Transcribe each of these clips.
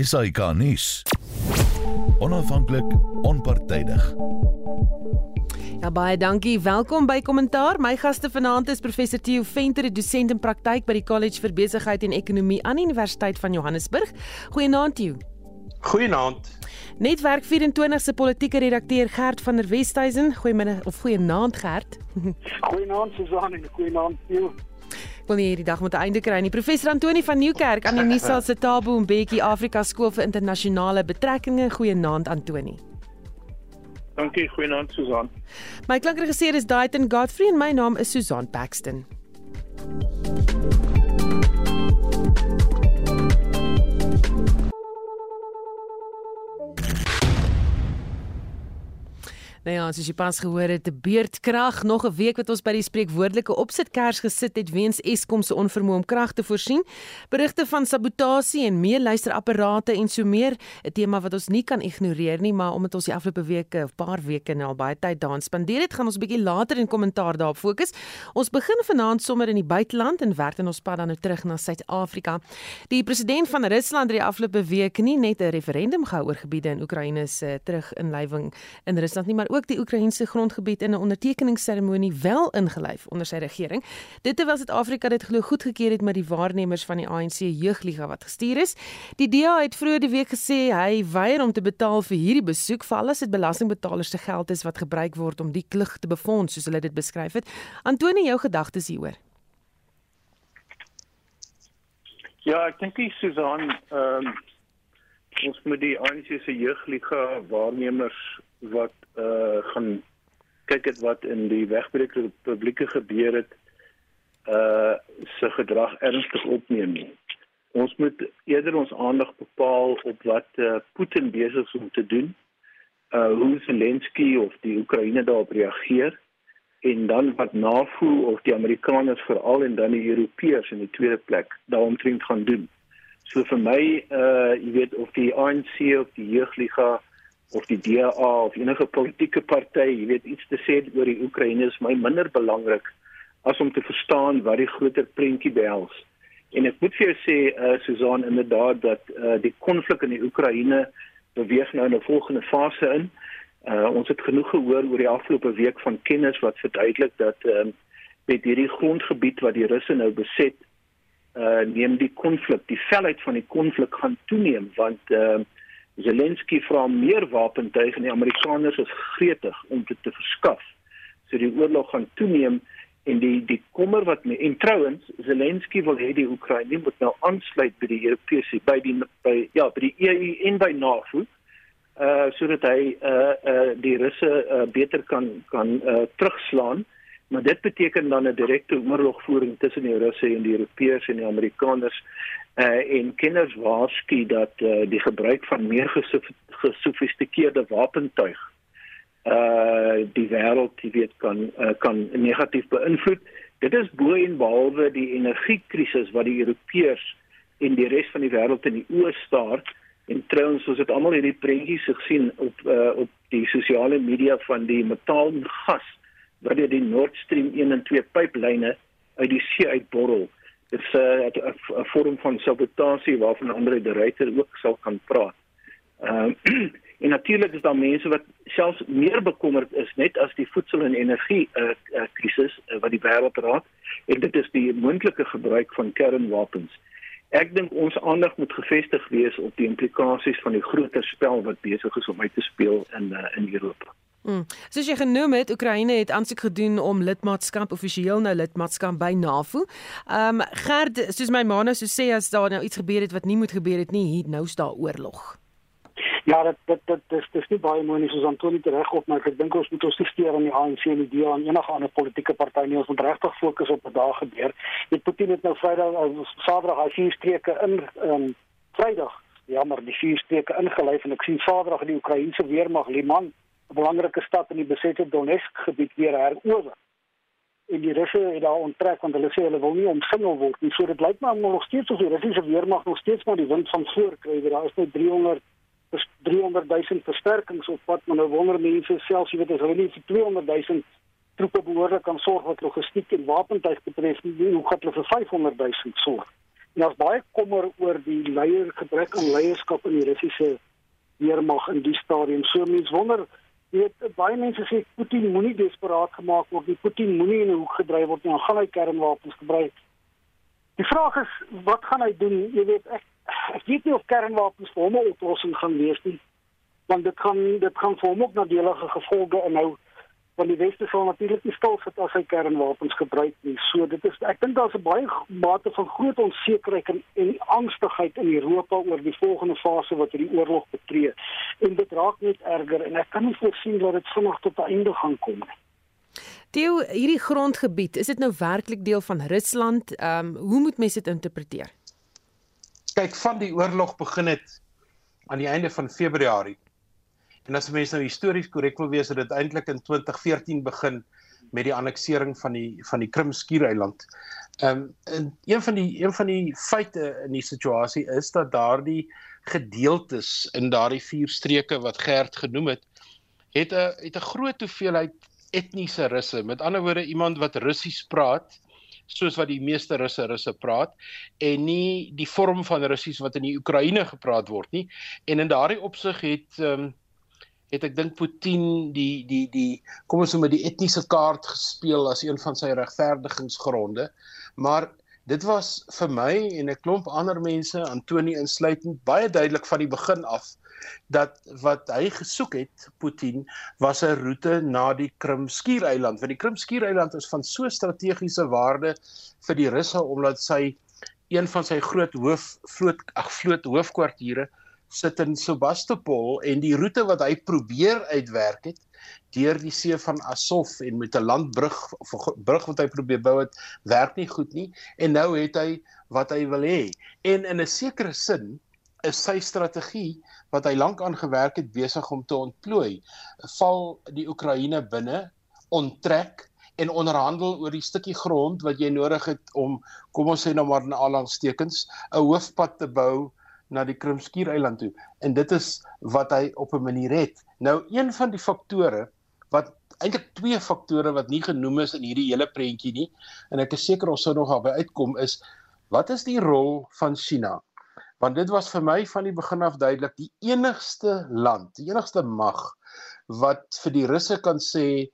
SAK nuus. Onafhanklik, onpartydig. Ja baie dankie. Welkom by Kommentaar. My gaste vanaand is professor Theo Venter, dosent in praktyk by die College vir Besigheid en Ekonomie aan die Universiteit van Johannesburg. Goeienaand Theo. Goeienaand. Netwerk 24 se politieke redakteur Gert van der Westhuizen. Goeiemiddag of goeienaand Gert. Goeienaand Susan en goeienaand Theo. Wil nie hierdie dag met 'n einde kry nie. Professor Antoni van Nieuwkerk aan die Nisa se Tabo en Bekkie Afrika Skool vir Internasionale Betrekkinge. Goeienaand Antoni. Dankie, goeienaand Susan. My klankregisseur is Daiten Godfrey en my naam is Susan Paxton. Nou ja, soos jy pas gehoor het, te beurtkrag nog 'n week wat ons by die spreekwoordelike opsitkers gesit het weens Eskom se onvermoë om krag te voorsien. Berigte van sabotasie en meer luisterapparate en so meer, 'n tema wat ons nie kan ignoreer nie, maar omdat ons die afgelope weke of paar weke nou al baie tyd daarin spandeer het, gaan ons 'n bietjie later in kommentaar daarop fokus. Ons begin vanaand sommer in die buiteland en werk dan ons pad dan nou terug na Suid-Afrika. Die president van Rusland het die afgelope week nie net 'n referendum gehou oor gebiede in Oekraïne se teruginlywing in Rusland nie, maar ook die Oekraïense grondgebied in 'n ondertekeningsseremonie wel ingelyf onder sy regering. Dit terwyl Suid-Afrika dit glo goedgekeur het met die waarnemers van die ANC jeugliga wat gestuur is. Die DA het vroeër die week gesê hy weier om te betaal vir hierdie besoek vir alles dit belastingbetalers se geld is wat gebruik word om die klug te befonds soos hulle dit beskryf het. Antoni, jou gedagtes hieroor? Ja, ek dink Susan, ehm um, ons moet die ANC se jeugliga waarnemers wat uh gaan kyk het wat in die wegbreek republieke gebeur het uh se gedrag ernstig opneem nie. Ons moet eerder ons aandag bepaal op wat uh Putin besig is om te doen. Uh hoe Zelensky of die Oekraïne daarop reageer en dan wat NAVO of die Amerikaners veral en dan die Europeërs in die tweede plek daaromtrent gaan doen. So vir my uh jy weet of die ANC of die Jeugliga of die DA of enige politieke party, jy weet iets te sê oor die Oekraïne is my minder belangrik as om te verstaan wat die groter prentjie behels. En ek moet vir jou sê uh Susan inderdaad dat uh die konflik in die Oekraïne beweeg nou in 'n volgende fase in. Uh ons het genoeg gehoor oor die afgelope week van kennis wat verduidelik dat ehm uh, met hierdie grondgebied wat die Russe nou beset, uh neem die konflik, die velheid van die konflik gaan toeneem want uh, Zelensky vra meer wapentuig en die Amerikaners is gretig om dit te verskaf. So die oorlog gaan toeneem en die die kommer wat me, en trouens Zelensky wil hê die Oekraïne moet nou aansluit by die Europese by die by ja by die EU en by NAVO uh sodat hy uh uh die Russe uh, beter kan kan uh terugslaan maar dit beteken dan 'n direkte oorlogvoering tussen die Russe en die Europeërs en die Amerikaners uh, en kenners waarsku dat uh, die gebruik van meer gesofistikeerde wapentuig uh die wêreld jy weet kan uh, kan negatief beïnvloed. Dit is bo en behalwe die energiekrisis wat die Europeërs en die res van die wêreld in die oë staar en trouens ons het almal hierdie prentjies gesien op uh, op die sosiale media van die metaal en gas wat deur die Nord Stream 1 en 2 pyplyne uit die see uitborrel dit's 'n uh, 'n vorm van sabotasie waarvan Andre de Ruyter ook sal kan praat. Ehm uh, en natuurlik is daar mense wat selfs meer bekommerd is net as die voedsel en energie uh, uh, krisis uh, wat die wêreld raak en dit is die moontlike gebruik van kernwapens. Ek dink ons aandag moet gefestig wees op die implikasies van die groter spel wat besig is om uit te speel in uh, in Europa. Mm. Soos jy genoem het, Oekraïne het aansoek gedoen om lidmaatskap offisieel nou lidmaatskap by NAVO. Ehm um, Gerd, soos my ma nou so sê as daar nou iets gebeur het wat nie moet gebeur het nie, hier nou staan oorlog. Ja, dat dat dat dis dis nie baie mooi nie soos Antoni reg op, maar ek dink ons moet ons steur aan die ANC en die DA en enige ander politieke party nie ons moet regtig fokus op wat daar gebeur. Dit Putin het nou Vrydag of Saterdag hy vier streke in ehm um, Vrydag Ja, maar die vier streke ingelyf en ek sien Saterdag die Oekraïense weermag Liman 'n belangrike stad in die besette Donetsk gebied weer herower. En die Russe het daar onttrek want hulle sê hulle wil nie omsingel word nie. So dit lyk my nog steeds of die Russiese weermag nog steeds maar die wind van voor kry. Daar is net 300 300 000 versterkings op pad, maar nou wonder mense selfs jy weet as hulle nie vir 200 000 troepe behoorlik kan sorg wat logistiek en wapentuig betref nie, hoe gaan hulle vir 500 000 sorg? En daar's baie kommer oor die leier gebrek aan leierskap in die Russiese weermag in die stadium. So mense wonder weet baie mense sê Putin moenie desperaat gemaak word nie. Putin moenie in 'n hoek gedryf word nie. Dan gaan hy kernwapens gebruik. Die vraag is wat gaan hy doen? Jy weet ek ek weet nie of kernwapens vir hom 'n oplossing gaan wees nie. Want dit gaan dit gaan vir hom ook nadelige gevolge inhou want die weste sal natuurlik nie stil sit as hy kernwapens gebruik nie. So dit is ek dink daar's 'n baie mate van groot onsekerheid en, en angstigheid in Europa oor die volgende fase wat hierdie oorlog betree. En dit raak net erger en ek kan nie voorsien dat dit vinnig tot 'n einde gaan kom nie. Deel hierdie grondgebied, is dit nou werklik deel van Rusland? Ehm um, hoe moet mense dit interpreteer? Kyk, van die oorlog begin het aan die einde van Februarie En as mense nou histories korrek wil wees, het dit eintlik in 2014 begin met die anneksering van die van die Krim skiereiland. Ehm um, een van die een van die feite in die situasie is dat daardie gedeeltes in daardie vier streke wat Gert genoem het, het 'n het 'n groot hoeveelheid etniese russe. Met ander woorde iemand wat Russies praat soos wat die meeste russe russe praat en nie die vorm van Russies wat in die Oekraïne gepraat word nie. En in daardie opsig het ehm um, het ek dink Putin die die die kom ons noem dit die etniese kaart gespeel as een van sy regverdigingsgronde. Maar dit was vir my en 'n klomp ander mense, Antoni insluitend, baie duidelik van die begin af dat wat hy gesoek het Putin was 'n roete na die Krim skiereiland want die Krim skiereiland is van so strategiese waarde vir die Russe omdat sy een van sy groot hoof vloot ag vloot hoofkwartiere sit in Sebastopol en die roete wat hy probeer uitwerk het deur die see van Azov en met 'n landbrug of brug wat hy probeer bou het werk nie goed nie en nou het hy wat hy wil hê. En in 'n sekere sin is sy strategie wat hy lank aan gewerk het besig om te ontplooi val die Oekraïne binne onttrek en onderhandel oor die stukkie grond wat jy nodig het om kom ons sê nou maar in aanhalingstekens 'n hoofpad te bou na die Krimskiereiland toe en dit is wat hy op 'n manier het. Nou een van die faktore wat eintlik twee faktore wat nie genoem is in hierdie hele prentjie nie en ek is seker ons sou nog daarby uitkom is wat is die rol van China? Want dit was vir my van die begin af duidelik die enigste land, die enigste mag wat vir die Russe kan sê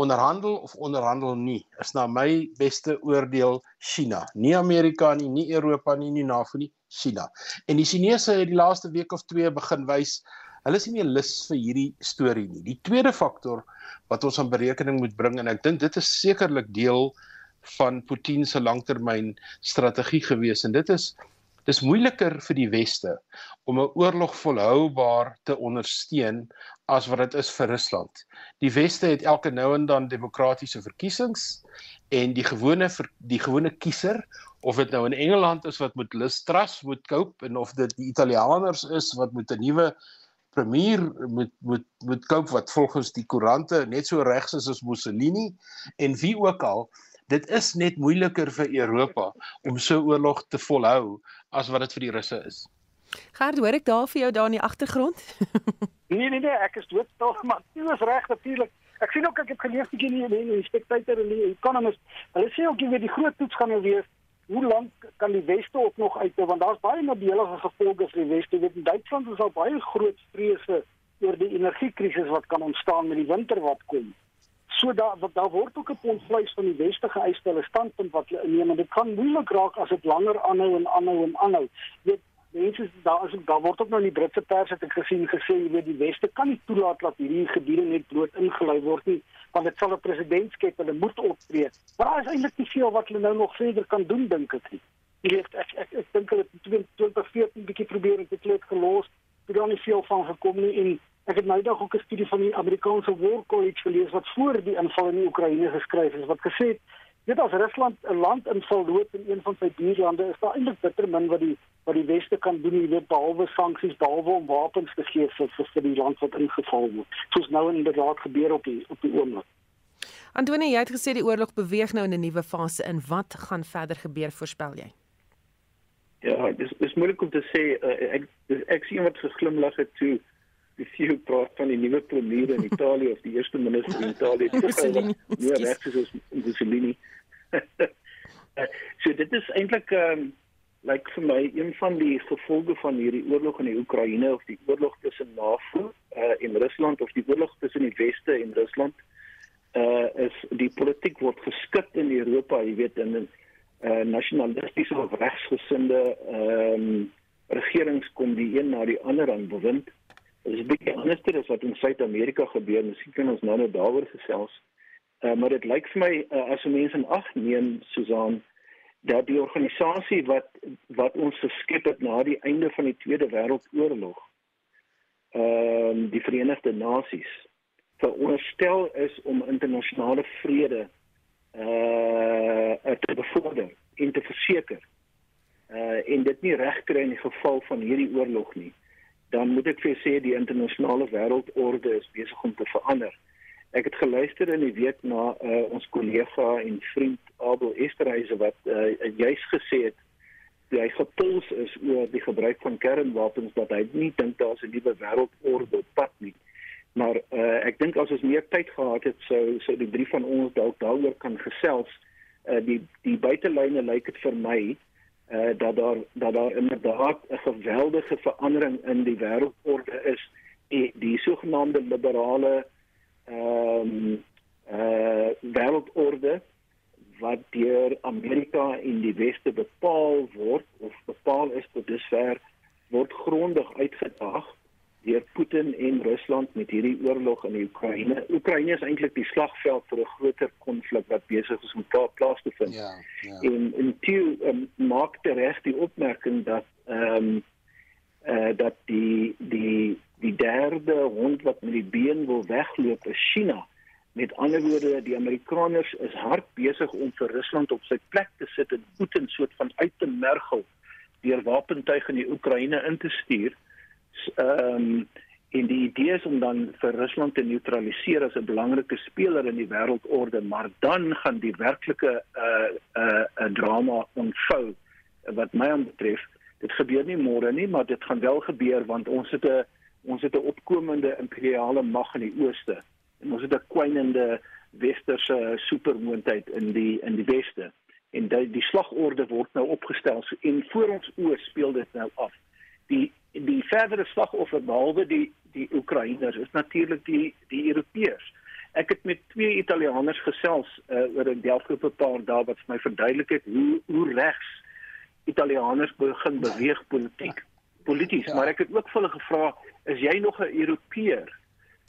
onderhandel of onderhandel nie is na my beste oordeel China. Nie Amerika nie, nie Europa nie, nie NAVO nie, China. En die Chinese het die laaste week of twee begin wys hulle is nie meer lus vir hierdie storie nie. Die tweede faktor wat ons aan berekening moet bring en ek dink dit is sekerlik deel van Putin se langtermyn strategie gewees en dit is dis moeiliker vir die weste om 'n oorlog volhoubaar te ondersteun as wat dit is vir Rusland. Die weste het elke nou en dan demokratiese verkiesings en die gewone die gewone kiezer of dit nou in Engeland is wat met Liz Truss moet koop en of dit die Italianers is wat met 'n nuwe premier moet moet moet koop wat volgens die koerante net so regs is as Mussolini en wie ook al dit is net moeiliker vir Europa om so oorlog te volhou as wat dit vir die Russe is. Gert, hoor ek daar vir jou daar in die agtergrond? nee nee nee, ek is dood tog, maar jy is reg natuurlik. Ek sien ook ek het gelees bietjie in die, die spectator en die economist. Hulle sê ook jy weet die groot toets gaan nou wees hoe lank kan die weste ook nog uithou want daar's baie nadelige gevolge vir die weste weet in Duitsland is al baie groot vrese oor die energiekrisis wat kan ontstaan met die winter wat kom so daar daar word ook 'n pond vleis van die weste geëis hulle standpunt wat hulle neem en dit kan moeilik raak as dit langer aanhou en aanhou en aanhou. Weet mense daar is daar word ook nou in die Britse pers het ek gesien gesê jy weet die weste kan nie toelaat dat hierdie gebiede net bloot ingelei word nie want dit sal 'n president skep hulle moet optree. Maar daar is eintlik nie veel wat hulle nou nog verder kan doen dink ek nie. Jy weet ek ek, ek dink hulle het 2014 bietjie probeer en dit het gelos dit het nie veel van gekom nie en ek het nou dag ook 'n studie van die Amerikaanse War College gelees wat voor die inval in die Oekraïne geskryf is wat gesê het Dit as Rusland 'n land inval loop in een van sy buurlande is daar eintlik bitter min wat die wat die weste kan doen, jy weet behalwe sanksies, behalwe om wapens te gee vir vir die land wat ingeval word. Soos nou inderdaad gebeur op die op die oomblik. Antonie, jy het gesê die oorlog beweeg nou in 'n nuwe fase in. Wat gaan verder gebeur voorspel jy? Ja, dis dis moeilik om te sê uh, ek ek sien wat geglimlag het toe die CEO praat van die nuwe premier in Italië of die eerste minister in Italië. Mussolini. Ja, regtig soos Mussolini. so dit is eintlik ehm um, lyk vir my een van die gevolge van hierdie oorlog in die Oekraïne of die oorlog tussen NAVO uh, en Rusland of die oorlog tussen die weste en Rusland uh is die politiek word geskit in Europa, jy weet in 'n uh, nasionalistiese of regsgesinde ehm um, regerings kom die een na die ander aan bewind. Is 'n bietjie anders as wat in Suid-Amerika gebeur. Miskien kan ons nou net daaroor gesels. Uh, maar dit lyk vir my uh, as mense in ag neem Susan dat die organisasie wat wat ons geskep het na die einde van die Tweede Wêreldoorlog ehm um, die Verenigde Nasies veronderstel is om internasionale vrede uh te bevorder en te verseker uh en dit nie reg kry in die geval van hierdie oorlog nie dan moet ek vir sê die internasionale wêreldorde is besig om te verander. Ek het geluister in die week na uh, ons kollega en vriend Abel Esterhuise wat uh, juis gesê het hy gepuls is oor die gebruik van kernwapens dat hy nie dink daar's 'n nuwe wêreldorde op pad nie. Maar uh, ek dink as ons meer tyd gehad het sou sou die drie van ons dalk daaroor kan gesels. Uh, die die buitelyne lyk dit vir my uh, dat daar dat daar inderdaad 'n geweldige verandering in die wêreldorde is. Die, die sogenaamde liberale ehm um, uh wêreldorde wat deur Amerika en die weste bepaal word of bepaal is tot dusver word grondig uitgedaag deur Putin en Rusland met hierdie oorlog in die Oekraïne. Oekraïne is eintlik die slagveld vir 'n groter konflik wat besig is om plaas te vind. Ja. ja. En en toe um, maak die reg die opmerking dat ehm um, eh uh, dat die die die derde hond wat met die been wil wegloop is China. Met ander woorde, die Amerikaners is hard besig om vir Rusland op sy plek te sit en Putin soort van uit te mergel deur wapentuig in die Oekraïne in te stuur ehm um, en die idee is om dan vir Rusland te neutraliseer as 'n belangrike speler in die wêreldorde, maar dan gaan die werklike 'n uh, uh, uh, drama ontvou wat my betref. Dit gebeur nie môre nie, maar dit gaan wel gebeur want ons het 'n ons het 'n opkomende imperiale mag in die ooste en ons het 'n kwynende westerse supermoondheid in die in die weste en die, die slagorde word nou opgestel so, en voor ons oë speel dit nou af. Die die verdere slagoffer behalwe die die Oekraïners is natuurlik die die Europeërs. Ek het met twee Italianers gesels uh, oor 'n delfgroep paar dae wat vir my verduidelik het hoe hoe regs Italianers begin beweeg politiek polities, ja. maar ek het ook vir hulle gevra, is jy nog 'n Europeër?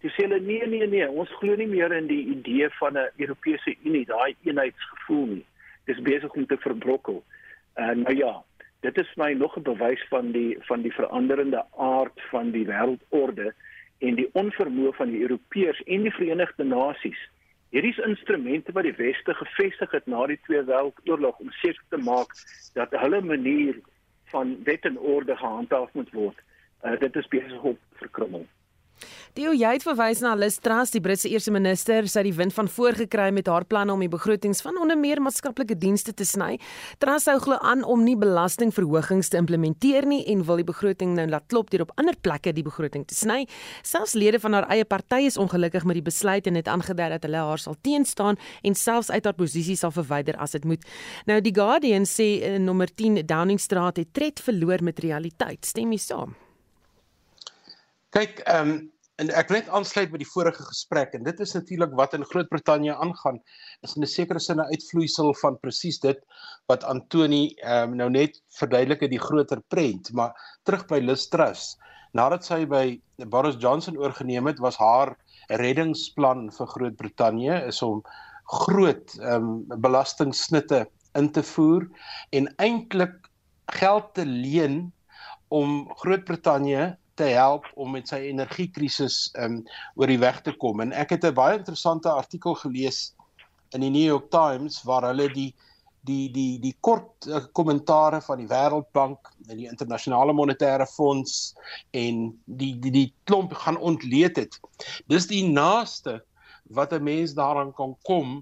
Jy sê hulle nee nee nee, ons glo nie meer in die idee van 'n Europese Unie, daai eenheidsgevoel nie. Dis besig om te verbrokkel. En uh, nou ja, dit is my nog 'n bewys van die van die veranderende aard van die wêreldorde en die onvermoë van die Europeërs en die Verenigde Nasies. Hierdie is instrumente wat die weste gevestig het na die Tweede Wêreldoorlog om seker te maak dat hulle manier van wet en orde gehandhaaf moet word. Uh, dit is besig om verkrummel. Dio jy het verwys na Liz Truss, die Britse eerste minister, sy het die wind van voorgekry met haar planne om die begrotings van onder meer maatskaplike dienste te sny. Truss hou glo aan om nie belastingverhogings te implementeer nie en wil die begroting nou laat klop deur op ander plekke die begroting te sny. Selfs lede van haar eie party is ongelukkig met die besluit en het aangedui dat hulle haar sal teenstaan en selfs uit haar posisie sal verwyder as dit moet. Nou die Guardian sê eh, nommer 10 Downing Street het tred verloor met realiteit. Stem jy saam? Kyk, ehm um, en ek net aansluit by die vorige gesprek en dit is natuurlik wat in Groot-Brittanje aangaan. Is in 'n sekere sin 'n uitvloeisel van presies dit wat Antoni ehm um, nou net verduidelik het die groter prent maar terug by Liz Truss. Nadat sy by Boris Johnson oorgeneem het was haar reddingsplan vir Groot-Brittanje is om groot ehm um, belastingsnitte in te voer en eintlik geld te leen om Groot-Brittanje te help om met sy energiekrisis um oor die weg te kom. En ek het 'n baie interessante artikel gelees in die New York Times waar hulle die die die die kort uh, kommentare van die Wêreldbank en die internasionale monetêre fonds en die die die klomp gaan ontleed het. Dis die naaste wat 'n mens daaraan kan kom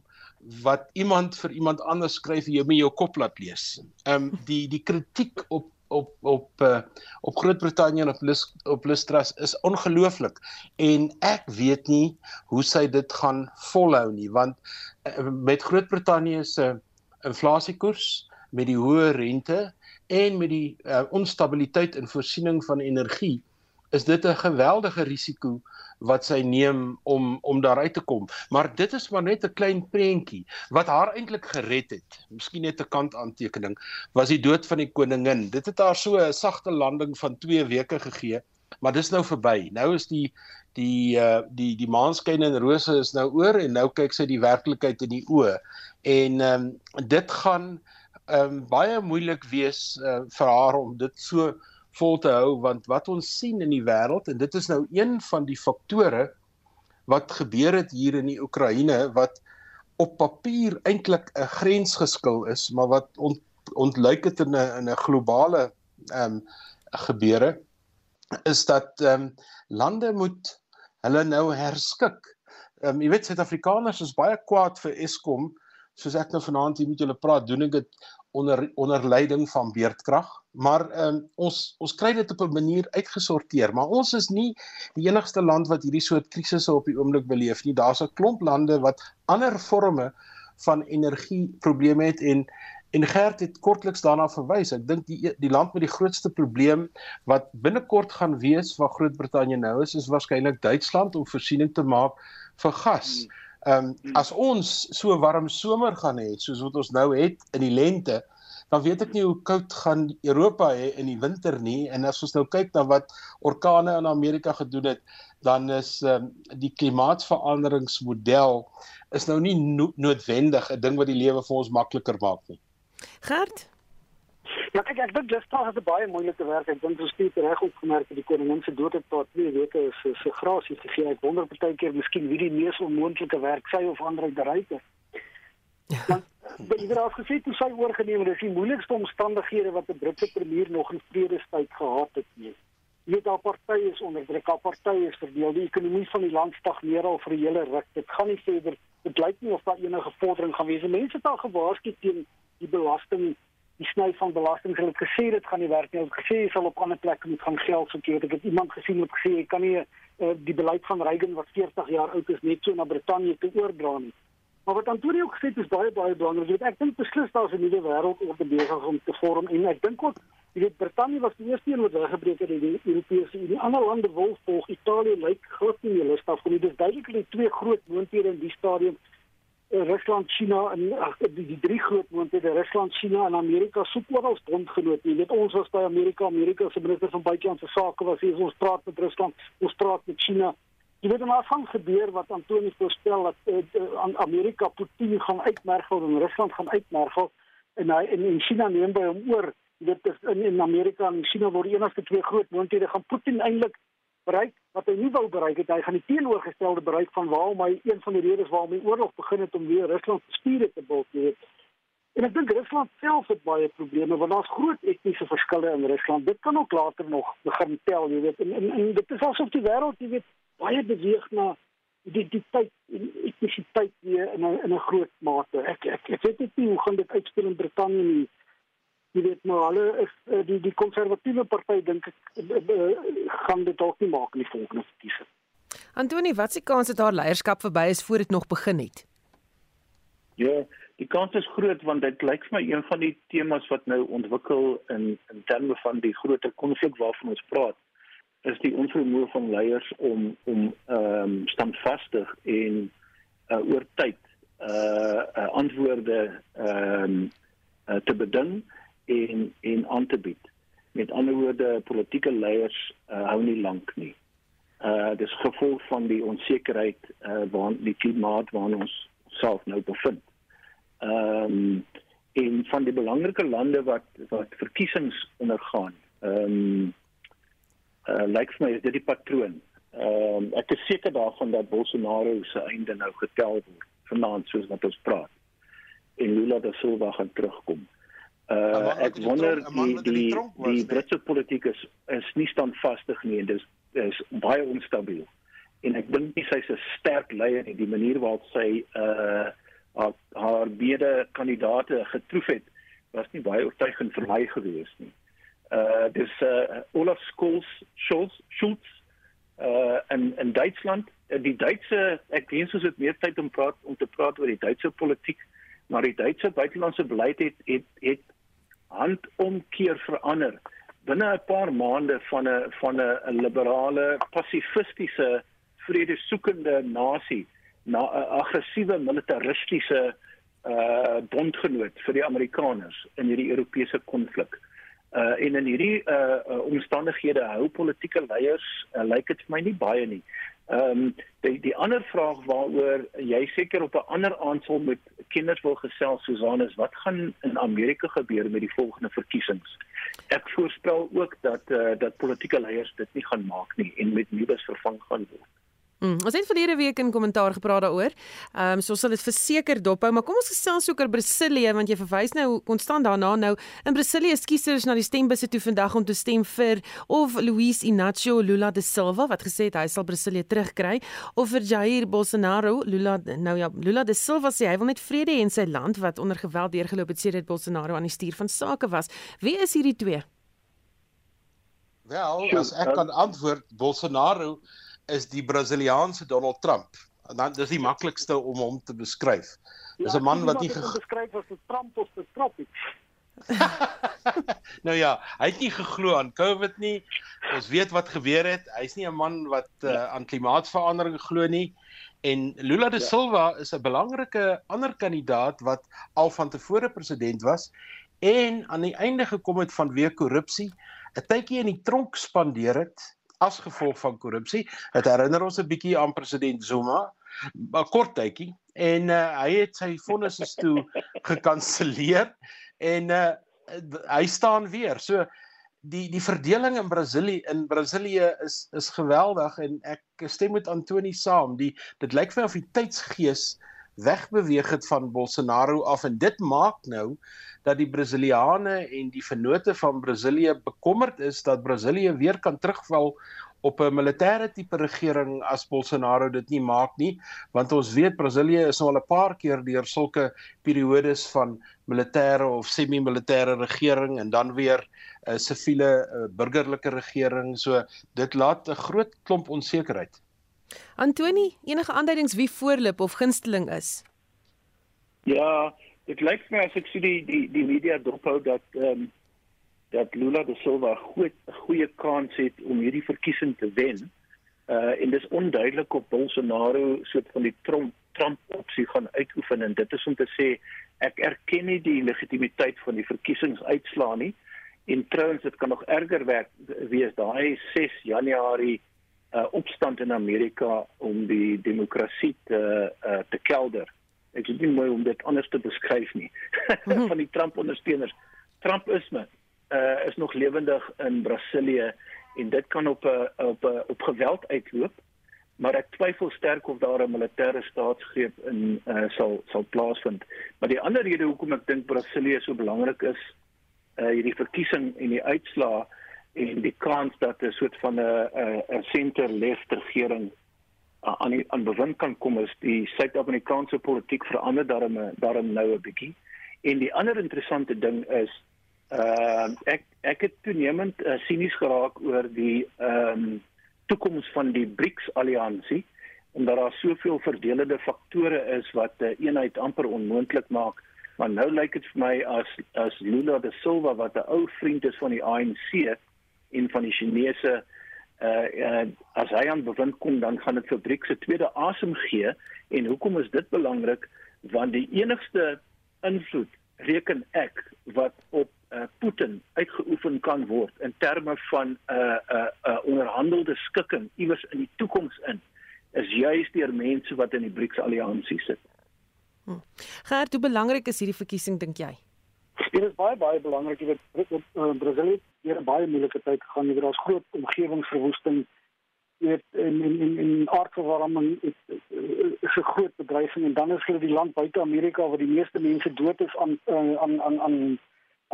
wat iemand vir iemand anders skryf en jy met jou kop laat lees. Ehm um, die die kritiek op op op uh, op Groot-Brittanje en op Lus, op Lustras is ongelooflik. En ek weet nie hoe sy dit gaan volhou nie want uh, met Groot-Brittanje se inflasiekoers met die hoë rente en met die uh, onstabiliteit in voorsiening van energie is dit 'n geweldige risiko wat sy neem om om daaruit te kom. Maar dit is maar net 'n klein prentjie wat haar eintlik gered het. Miskien net 'n kant aantekening was die dood van die koningin. Dit het haar so 'n sagte landing van 2 weke gegee, maar dis nou verby. Nou is die die uh die die maanskyn en rose is nou oor en nou kyk sy die werklikheid in die oë. En ehm um, dit gaan ehm um, baie moeilik wees uh, vir haar om dit so vol te hou want wat ons sien in die wêreld en dit is nou een van die faktore wat gebeur het hier in die Oekraïne wat op papier eintlik 'n grensgeskil is maar wat ont, ontluik dit in 'n in 'n globale ehm um, gebeure is dat ehm um, lande moet hulle nou herskik. Ehm um, jy weet Suid-Afrikaners is baie kwaad vir Eskom soos ek nou vanaand hier met julle praat doen ek dit onder onder leiding van beerdkrag maar um, ons ons kry dit op 'n manier uitgesorteer maar ons is nie die enigste land wat hierdie soort krisisse op die oomblik beleef nie. Daar's 'n klomp lande wat ander forme van energie probleme het en en Gert het kortliks daarna verwys. Ek dink die die land met die grootste probleem wat binnekort gaan wees waar Groot-Brittanje nou is is waarskynlik Duitsland om voorsiening te maak vir gas. Hmm. Ehm um, as ons so warm somer gaan hê soos wat ons nou het in die lente, dan weet ek nie hoe koud gaan Europa hê in die winter nie. En as ons nou kyk na wat orkane in Amerika gedoen het, dan is ehm um, die klimaatsveranderingsmodel is nou nie no noodwendig 'n ding wat die lewe vir ons makliker maak nie. Gert Ja, kyk ek dink dis tog 'n baie moeilike werk. Ek dink ons het reg opgemerk dat die koningin se dood het tot 2 weke is so grasie gegee. Ek wonder partykeer miskien wie die mees onmoontlike werk sy of ander bereik het. Want by die raad gesê toe sy oorgeneem het, is die moeilikste omstandighede wat 'n Britse premier nog in vredestyd gehad het nie. Jy weet al partye is onder druk, al partye is verdeel. Die ekonomie van die land stagneer al vir 'n hele ruk. Dit gaan nie verder. Dit lyk nie of daar enige vordering gaan wees. Mense het al gewaarsku teen die belasting die sny van belasting hulle het gesê dit gaan nie werk nie. Hulle het gesê jy sal op ander plekke moet gaan geld soek. Ek het iemand gesien wat gesê jy kan nie uh, die beleid van Reagan wat 40 jaar oud is net so na Brittanje te oordra nie. Maar wat Antonio gesê het is baie baie belangrik. Ek dink beslis daar is 'n nuwe wêreldorde besig om te vorm en ek dink ook jy weet Brittanje was die eerste een wat weggebreek het uit die Europese Unie. Ander lande wil volg. Italië lyk glad nie meer lus daarvoor nie. Dis duidelik dat die twee groot moonthede in die stadium Rusland, China en ag die, die drie groot moonthede, Rusland, China en Amerika soek oral bondgenote. Jy weet ons was by Amerika, Amerika se minister van buitelandse sake was hier ons praat met Rusland, ons praat met China. Jy weet maar van gebeur wat Antoni voorstel dat uh, uh, Amerika Putin gaan uitmergel en Rusland gaan uitmergel en hy en, en China neem by hom oor. Jy weet in, in Amerika en China word enigste twee groot moonthede gaan Putin eintlik bereik wat hy nie wou bereik het. Hy gaan die teenoorgestelde bereik van waarom hy een van die redes waarom die oorlog begin het om weer Rusland te stuur te bou. En ek dink Rusland self het baie probleme want daar's groot etniese verskille in Rusland. Dit kan ook later nog begin tel, jy weet. En, en, en dit is asof die wêreld, jy weet, baie beweeg na identiteit en etnisiteit weer in 'n in 'n groot mate. Ek ek ek weet nie hoe gaan dit uitspeel in Brittanje nie jy weet maar hulle is eh, die die konservatiewe party dink ek eh, eh, gaan dit dalk nie maak in die volgende verkiesing. Antoni, wat se kans dat haar leierskap verby is voor dit nog begin het? Ja, die kans is groot want dit lyk vir my een van die temas wat nou ontwikkel in in terme van die groter konflik waarvan ons praat is die onvermoë van leiers om om ehm um, standvastig en uh, oor tyd uh, uh antwoorde ehm um, uh, te beding en en aan te bied. Met ander woorde, politieke leiers uh, hou nie lank nie. Uh dis gevolg van die onsekerheid uh waar die klimaat waarin ons self nou bevind. Ehm um, en van die belangrike lande wat wat verkiesings ondergaan. Ehm um, uh lyk vir my is dit die patroon. Ehm um, ek is seker daarvan dat Bolsonaro se einde nou getel word vanaand soos wat ons praat. En Lula da Silva gaan terugkom. Uh ek wonder die die die, die Britse politiek is is nie standvastig nie en dis is baie onstabiel. En ek dink nie sy's 'n sterk leier nie. Die manier waarop sy uh haar, haar beide kandidaate getroof het, was nie baie oortuigend vir my gewees nie. Uh dis uh Olaf Scholz Scholz Schulz uh in in Duitsland, uh, die Duitse ek wens ons het meer tyd om praat om te praat oor die Duitse politiek, maar die Duitse buitelandse beleid het het het handomkeer verander binne 'n paar maande van 'n van 'n liberale pasifistiese vredesoekende nasie na 'n aggressiewe militaristiese uh bondgenoot vir die Amerikaners in hierdie Europese konflik. Uh en in hierdie uh, omstandighede hou politieke leiers uh, lyk dit vir my nie baie nie. Ehm um, die die ander vraag waaroor jy seker op 'n ander aansal met kinders wil gesels Susan is wat gaan in Amerika gebeur met die volgende verkiesings? Ek voorspel ook dat eh uh, dat politieke leiers dit nie gaan maak nie en met nuus vervang gaan word. Mm, ons het verlede week in kommentaar gepraat daaroor. Ehm um, so sal dit verseker dophou, maar kom ons gesels ook oor Brasilië want jy verwys nou konstant daarna nou. In Brasilië is kiesers na die stembusse toe vandag om te stem vir of Luiz Inácio Lula da Silva wat gesê het hy sal Brasilië terugkry of vir Jair Bolsonaro. Lula nou ja, Lula da Silva sê hy wil net vrede hê in sy land wat onder geweld deurgeloop het sedert Bolsonaro aan die stuur van sake was. Wie is hierdie twee? Wel, as ek kan antwoord, Bolsonaro is die Brasiliaanse Donald Trump. Dan dis die maklikste om hom te beskryf. Dis 'n man wat nie geskryf as 'n Trump of 'n Trump. nou ja, hy het nie geglo aan COVID nie. Ons weet wat gebeur het. Hy's nie 'n man wat uh, aan klimaatsverandering glo nie. En Lula da ja. Silva is 'n belangrike ander kandidaat wat al van tevore president was en aan die einde gekom het vanweë korrupsie, 'n tydjie in die tronk spandeer het as gevolg van korrupsie. Dit herinner ons 'n bietjie aan president Zuma, 'n kort tydjie en uh, hy het sy vonnisse toe gekanselleer en uh, hy staan weer. So die die verdeling in Brasilië in Brasilië is is geweldig en ek stem met Antoni saam. Die dit lyk vir my of die tydsgees wegbeweeg het van Bolsonaro af. En dit maak nou dat die Brasiliane en die vennote van Brasilië bekommerd is dat Brasilië weer kan terugval op 'n militêre tipe regering as Bolsonaro dit nie maak nie. Want ons weet Brasilië is al 'n paar keer deur sulke periodes van militêre of semi-militêre regering en dan weer 'n uh, siviele uh, burgerlike regering. So dit laat 'n groot klomp onsekerheid Antoni enige aanduidings wie voorloop of gunsteling is Ja dit lyk vir my as ek sien die die die media dophou dat ehm um, dat Lula da Silva 'n goeie kans het om hierdie verkiesing te wen. Uh en dis onduidelik of Bolsonaro soort van die Trump Trump opsie gaan uitoefen en dit is om te sê ek erken nie die legitimiteit van die verkiesingsuitslae nie. En trouens dit kan nog erger werk wees daai 6 Januarie uh opstand in Amerika om die demokrasie te uh te kelder ek weet nie mooi om dit anders te beskryf nie van die Trump ondersteuners. Trumpisme uh, is nog lewendig in Brasilië en dit kan op 'n op 'n op geweld uitloop. Maar ek twyfel sterk of daar 'n militêre staatsgreep in uh, sal sal plaasvind. Maar die ander rede hoekom ek dink Brasilië so belangrik is, uh hierdie verkiesing en die uitslaa en die kans dat 'n soort van 'n 'n center-left regering aan die, aan bewind kan kom is die Suid-Afrikaanse politiek verander daarom daarom nou 'n bietjie. En die ander interessante ding is uh ek ek het toenemend uh, sinies geraak oor die ehm um, toekoms van die BRICS alliansie omdat daar soveel verdelende faktore is wat 'n uh, eenheid amper onmoontlik maak. Maar nou lyk dit vir my as as Lula da Silva wat 'n ou vriend is van die ANC en van die Chinese uh, uh as hy aan bewind kom dan gaan dit fabriek se tweede asem gee en hoekom is dit belangrik want die enigste invloed reken ek wat op uh, Putin uitgeoefen kan word in terme van 'n uh, 'n uh, uh, onderhandelde skikking iewers in die toekoms in is juis deur mense wat in die BRICS alliansie sit. Hm. Gert, hoe belangrik is hierdie verkiesing dink jy? Dit is baie baie belangrik dat uh, Brasilië deur 'n baie moeilike tyd gegaan het. Daar's groot omgewingsverwoesting. Jy weet in in in, in aardverwarming is 'n groot bedreiging en dan is hulle die land buite Amerika waar die meeste mense dood is aan uh, aan aan aan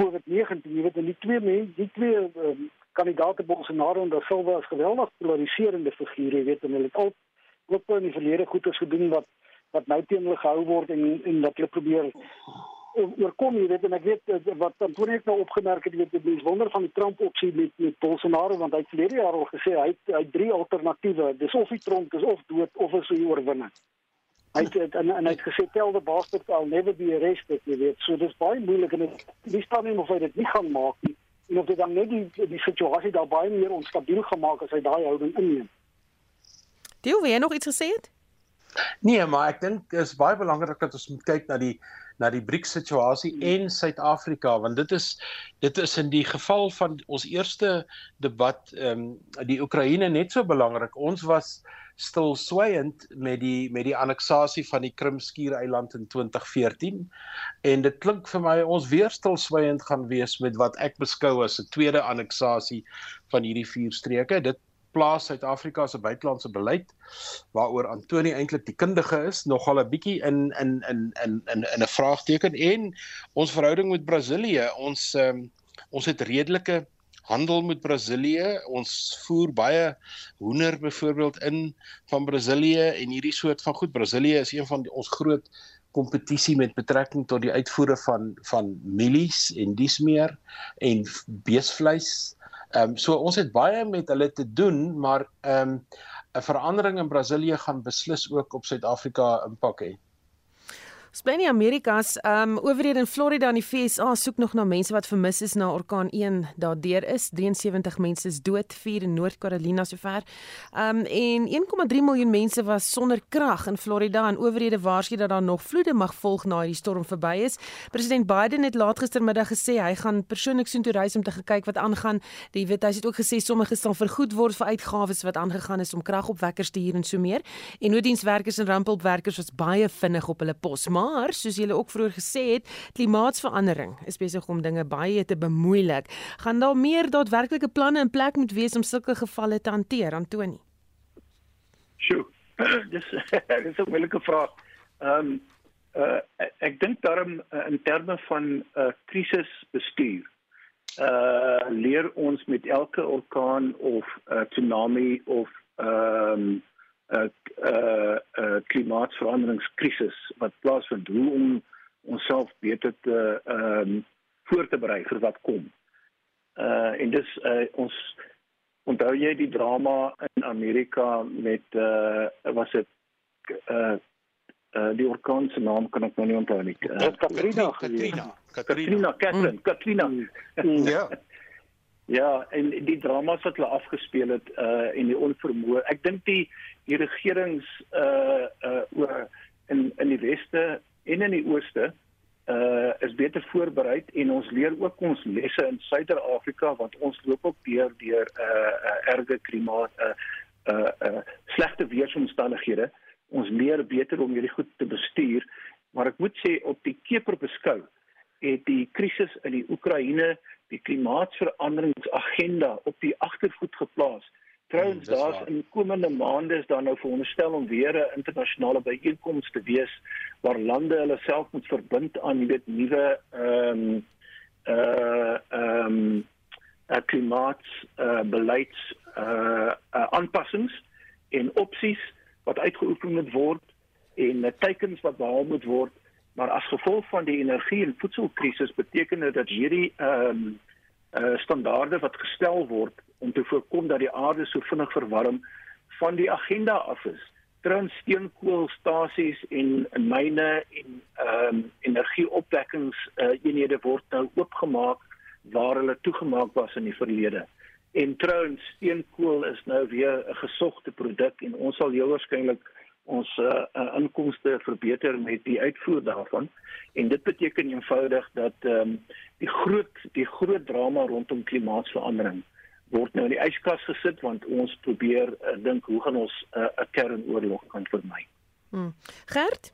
COVID-19. Jy weet en die twee mense, die twee um, kandidaate Bolsonaro en Da Silva is geweldig polariserende figure, jy weet en hulle het al ook in die verlede goeie gedoen wat wat nou teen hulle gehou word en en dat hulle probeer oorkom jy weet en ek weet wat Antonie nou opgemerk het weet die wonder van die Trump opsie met, met Bolsonaro want hy het verlede jaar al gesê hy het, hy het drie alternatiewe dis of hy tronk is of dood of is hy oorwinning Hy het en, en hy het gesê tell the bastard I'll never be arrested, jy weet. So dis baie moeilik en dit wie staan nie of hy dit nie gaan maak nie. En of dit dan net die die situasie daar baie meer onstabiel gemaak as hy daai houding inneem. Deel, wil jy nog iets gesê het? Nee, maar ek dink dit is baie belangrik dat ons moet kyk na die na die BRICS situasie en Suid-Afrika want dit is dit is in die geval van ons eerste debat ehm um, die Oekraïne net so belangrik. Ons was stil swygend met die met die anneksasie van die Krimskiereiland in 2014 en dit klink vir my ons weer stil swygend gaan wees met wat ek beskou as 'n tweede anneksasie van hierdie vier streke. Dit plaas Suid-Afrika se buitelandse beleid waaroor Antoni eintlik die kundige is nogal 'n bietjie in in in in in in 'n vraagteken. En ons verhouding met Brasilië ons um, ons het redelike handel met Brasilië. Ons voer baie hoender byvoorbeeld in van Brasilië en hierdie soort van goed. Brasilië is een van die, ons groot kompetisie met betrekking tot die uitvoere van van mielies en dis meer en beesvleis Ehm um, so ons het baie met hulle te doen, maar ehm um, 'n verandering in Brasilië gaan beslis ook op Suid-Afrika impak hê. Spanie Amerikas, ehm um, owerhede in Florida en die FSA soek nog na mense wat vermis is na orkaan 1. Daardeur is 73 mense is dood, 4 in Noord-Carolina sover. Ehm um, en 1,3 miljoen mense was sonder krag in Florida en owerhede waarsku dat daar nog vloede mag volg na hierdie storm verby is. President Biden het laat gistermiddag gesê hy gaan persoonlik soontoe reis om te kyk wat aangaan. Die weet hy het ook gesê sommige sal vergoed word vir uitgawes wat aangegaan is om kragopwekkers te huur en so meer. En nooddienswerkers en rampelwerkers was baie vinnig op hulle pos. Maar Maar soos julle ook vroeër gesê het, klimaatsverandering is besig om dinge baie te bemoeilik. Gaan daar meer daadwerklike planne in plek moet wees om sulke gevalle te hanteer, Antoni? Sjoe. dis dis 'n moeilike vraag. Ehm um, uh, ek dink daarom uh, in terme van 'n uh, krisisbestuur uh leer ons met elke orkaan of uh, tsunami of ehm um, uh, 'n uh, uh, klimaatsveranderingskrisis wat plaasvind hoe om onsself beter te ehm um, voor te berei vir wat kom. Uh en dis uh, ons onthou jy die drama in Amerika met uh was dit uh uh die orkaan se naam kan ek nou nie onthou nie. Uh, Katrina, Katrina, Katrina, Katrina, Katrina. Ja. Ja, en die dramas wat hulle afgespeel het uh en die onvermoë. Ek dink die die regerings uh uh oor in in die weste en in die ooste uh is beter voorberei en ons leer ook ons lesse in Suider-Afrika want ons loop ook deur deur uh, uh erge klimaat uh uh, uh slegte weeromstandighede. Ons leer beter om hierdie goed te bestuur, maar ek moet sê op die keper beskou het die krisis in die Oekraïne die klimaatsveranderingsagenda op die agtervoet geplaas. Trouwens hmm, daar's in komende maande is daar nou veronderstel om weer 'n internasionale byeenkoms te wees waar lande hulle self moet verbind aan jy weet nuwe ehm um, uh ehm um, uh, klimaats uh beleids uh, uh aanpassings en opsies wat uitgeoefen moet word en uh, teikens wat behaal moet word maar as gevolg van die energie en voedselkrisis beteken dit dat hierdie ehm um, uh standaarde wat gestel word om te voorkom dat die aarde so vinnig verwarm van die agenda af is. Trouens steenkoolstasies en myne en ehm um, energieopwekkings uh eenhede word nou oopgemaak waar hulle toegemaak was in die verlede. En trouens steenkool is nou weer 'n gesogte produk en ons sal heel waarskynlik ons uh, inkomste verbeter met die uitvoer daarvan en dit beteken eenvoudig dat ehm um, die groot die groot drama rondom klimaatsverandering word nou in die yskas gesit want ons probeer uh, dink hoe gaan ons 'n uh, kernoorlog kan vermy. Hmm. Gert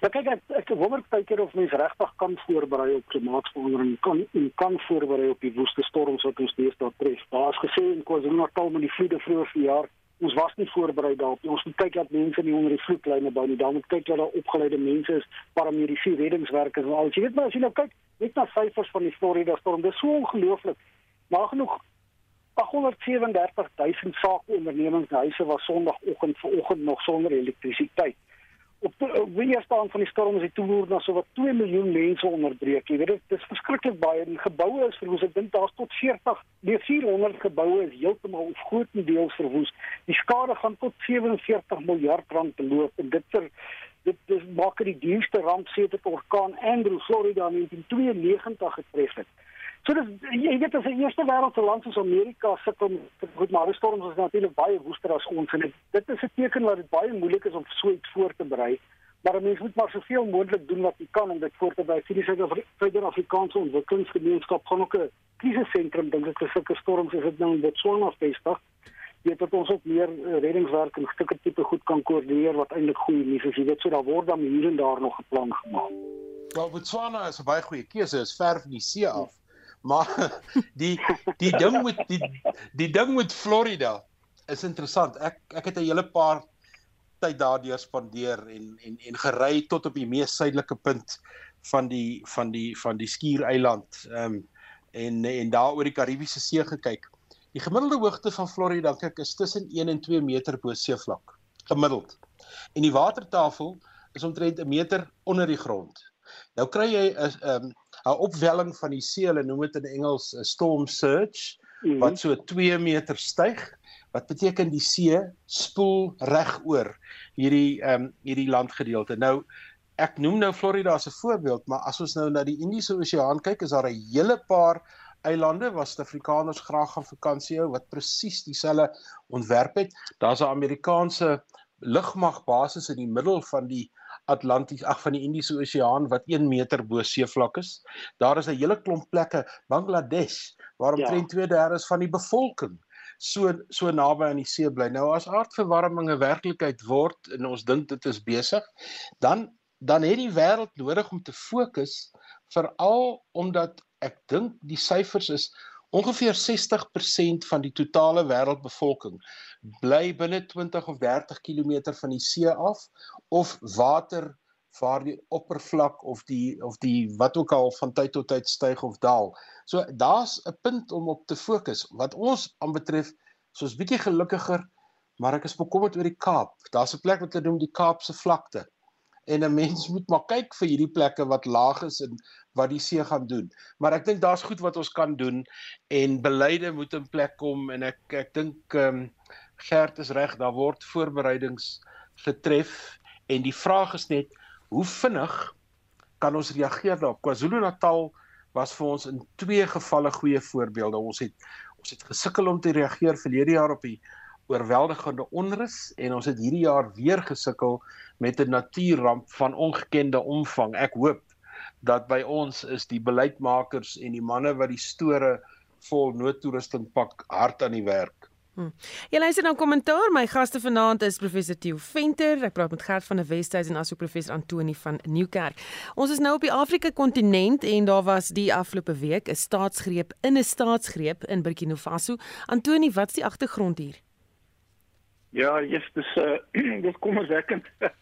Ja kyk ek ek wonder baie keer of mens regtig kan voorberei op klimaatsverandering kan en kan voorberei op die woeste storms wat ons tref. Daar is gesê in KwaZulu-Natal met die vloede vroeër verjaar ons was nie voorberei daarop nie. Ons moet kyk dat mense nie onder die vloedlyne bou nie. Dan moet kyk dat daar opgeleide mense is, paramediese reddingswerkers en al. Jy weet maar as jy nou kyk net na syfers van die Florida storm, dis so ongelooflik. Maar genoeg 837000 sake ondernemings huise was sonoggend vanoggend nog sonder elektrisiteit. Op die eerste aan van die storm is die toevoer na so wat 2 miljoen mense onderbreek. Jy weet dit is verskriklik baie. Die geboue is verwoes. Ek dink daar's tot 40, nee 400 geboue is heeltemal of grootendeels verwoes. Die skade gaan tot 47 miljard rand beloop en dit ter dit dis maak dit die duurste ramp sedert orkaan Andrew Florida in 1992 getref het. So dis jy weet as 'n eerste wêreldse land soos Amerika sukkel met goed maar storms is natuurlik baie woester as ons en dit is 'n teken dat dit baie moeilik is om so iets voor te berei. Maar mense moet maar soveel moontlik doen wat jy kan om dit voor te berei. Die Suid-Afrikaanse ontwikkelingsgemeenskap gaan ook 'n krisissentrum dink ek vir sulke storms as dit nou in Botswana vestig. Weet dat ons ook meer eh, reddingswerk en stukke tipe goed kan koördineer wat eintlik goeie nuus is. Jy weet so daar word dan hier en daar nog 'n plan gemaak. Wel Botswana is 'n baie goeie keuse, is ver van die see af maar die die ding met die die ding met Florida is interessant. Ek ek het 'n hele paar tyd daardeur spandeer en en en gery tot op die mees suidelike punt van die van die van die skiereiland. Ehm um, en en daar oor die Karibiese See gekyk. Die gemiddelde hoogte van Florida dink ek is tussen 1 en 2 meter bo seevlak gemiddeld. En die watertafel is omtrent 'n meter onder die grond. Nou kry jy 'n um, 'n opwelling van die see, hulle noem dit in Engels 'n storm surge mm -hmm. wat so 2 meter styg. Wat beteken die see spoel reg oor hierdie ehm um, hierdie landgedeelte. Nou ek noem nou Florida as 'n voorbeeld, maar as ons nou na die Indiese Oseaan kyk, is daar 'n hele paar eilande waar Suid-Afrikaners graag gaan vakansie hou wat presies dieselfde ontwerp het. Daar's 'n Amerikaanse lugmagbasis in die middel van die Atlanties ag van die Indiese Oseaan wat 1 meter bo seevlak is. Daar is 'n hele klomp plekke, Bangladesh, waar omtrent ja. 2/3 van die bevolking so so naby aan die see bly. Nou as aardverwarming 'n werklikheid word en ons dink dit is besig, dan dan het die wêreld nodig om te fokus veral omdat ek dink die syfers is ongeveer 60% van die totale wêreldbevolking bly binne 20 of 30 km van die see af of water waar die oppervlak of die of die wat ook al van tyd tot tyd styg of daal. So daar's 'n punt om op te fokus. Wat ons aanbetref, soos bietjie gelukkiger, maar ek is bekommerd oor die Kaap. Daar's 'n plek wat hulle noem die Kaapse vlakte. En 'n mens moet maar kyk vir hierdie plekke wat laag is en wat die see gaan doen. Maar ek dink daar's goed wat ons kan doen en beleide moet in plek kom en ek ek dink ehm um, Gert is reg, daar word voorbereidings getref en die vraag is net hoe vinnig kan ons reageer daarop? KwaZulu-Natal was vir ons in twee gevalle goeie voorbeelde. Ons het ons het gesukkel om te reageer verlede jaar op die oorweldigende onrus en ons het hierdie jaar weer gesukkel met 'n natuurramp van ongekende omvang. Ek hoop dat by ons is die beleidsmakers en die manne wat die store vol noodtoerusting pak hard aan die werk. Hmm. Jy luister na kommentaar. My gaste vanaand is professor Theo Venter. Ek praat met Gert van der Westhuizen en asook professor Antoni van Nieuwkerk. Ons is nou op die Afrika kontinent en daar was die afgelope week 'n staatsgreep in 'n staatsgreep in Burkina Faso. Antoni, wat's die agtergrond hier? Ja, yes, dis uh dis kom ons wekkend.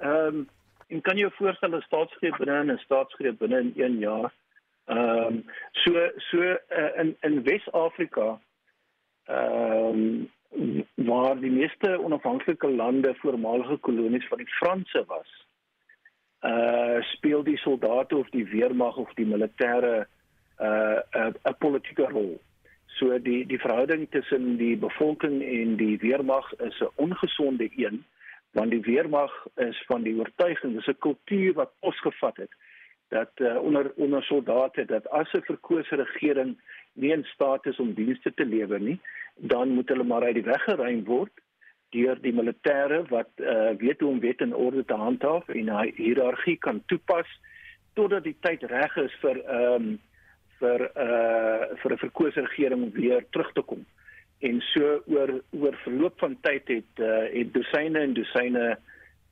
Ehm um, en kan jy jou voorstel 'n staatsgreep binne 'n staatsgreep binne in 1 jaar? Ehm um, so so uh, in in Wes-Afrika ehm um, waar die meeste onafhanklike lande voormalige kolonies van die Franse was. Uh speel die soldate of die weermag of die militêre uh 'n politieke rol. So die die verhouding tussen die bevolking en die weermag is 'n ongesonde een want die weermag is van die oortuiging dis 'n kultuur wat posgevat het dat uh, onder onder soldate dat as 'n verkose regering nie in staat is om dienste te lewer nie, dan moet hulle maar uit die weg geruim word deur die militêre wat uh, weet hoe om wet en orde te handhaaf en 'n hiërargie kan toepas totdat die tyd reg is vir ehm um, vir uh vir 'n verkose regering weer terug te kom. En so oor oor verloop van tyd het uh het dosyne en dosyne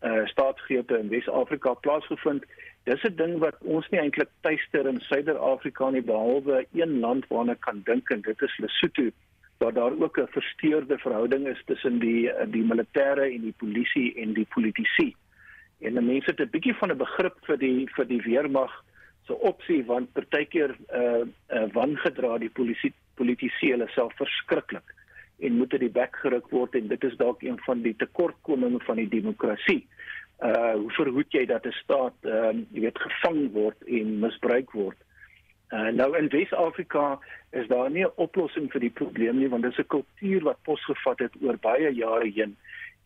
uh staatsgrepe in Wes-Afrika plaasgevind dis 'n ding wat ons nie eintlik tuister in Suider-Afrika nie behalwe een land waarna kan dink en dit is Lesotho waar daar ook 'n versteurde verhouding is tussen die die militêre en die polisie en die politici. En die mense het 'n bietjie van 'n begrip vir die vir die weermag se opsie want partykeer uh, uh wangedra die polisie politici hulle self verskriklik en moet dit die bek geruk word en dit is dalk een van die tekortkominge van die demokrasie uh hoe verhoed jy dat 'n staat ehm uh, jy weet gevang word en misbruik word? Uh nou in Wes-Afrika is daar nie 'n oplossing vir die probleem nie want dit is 'n kultuur wat posgevat het oor baie jare heen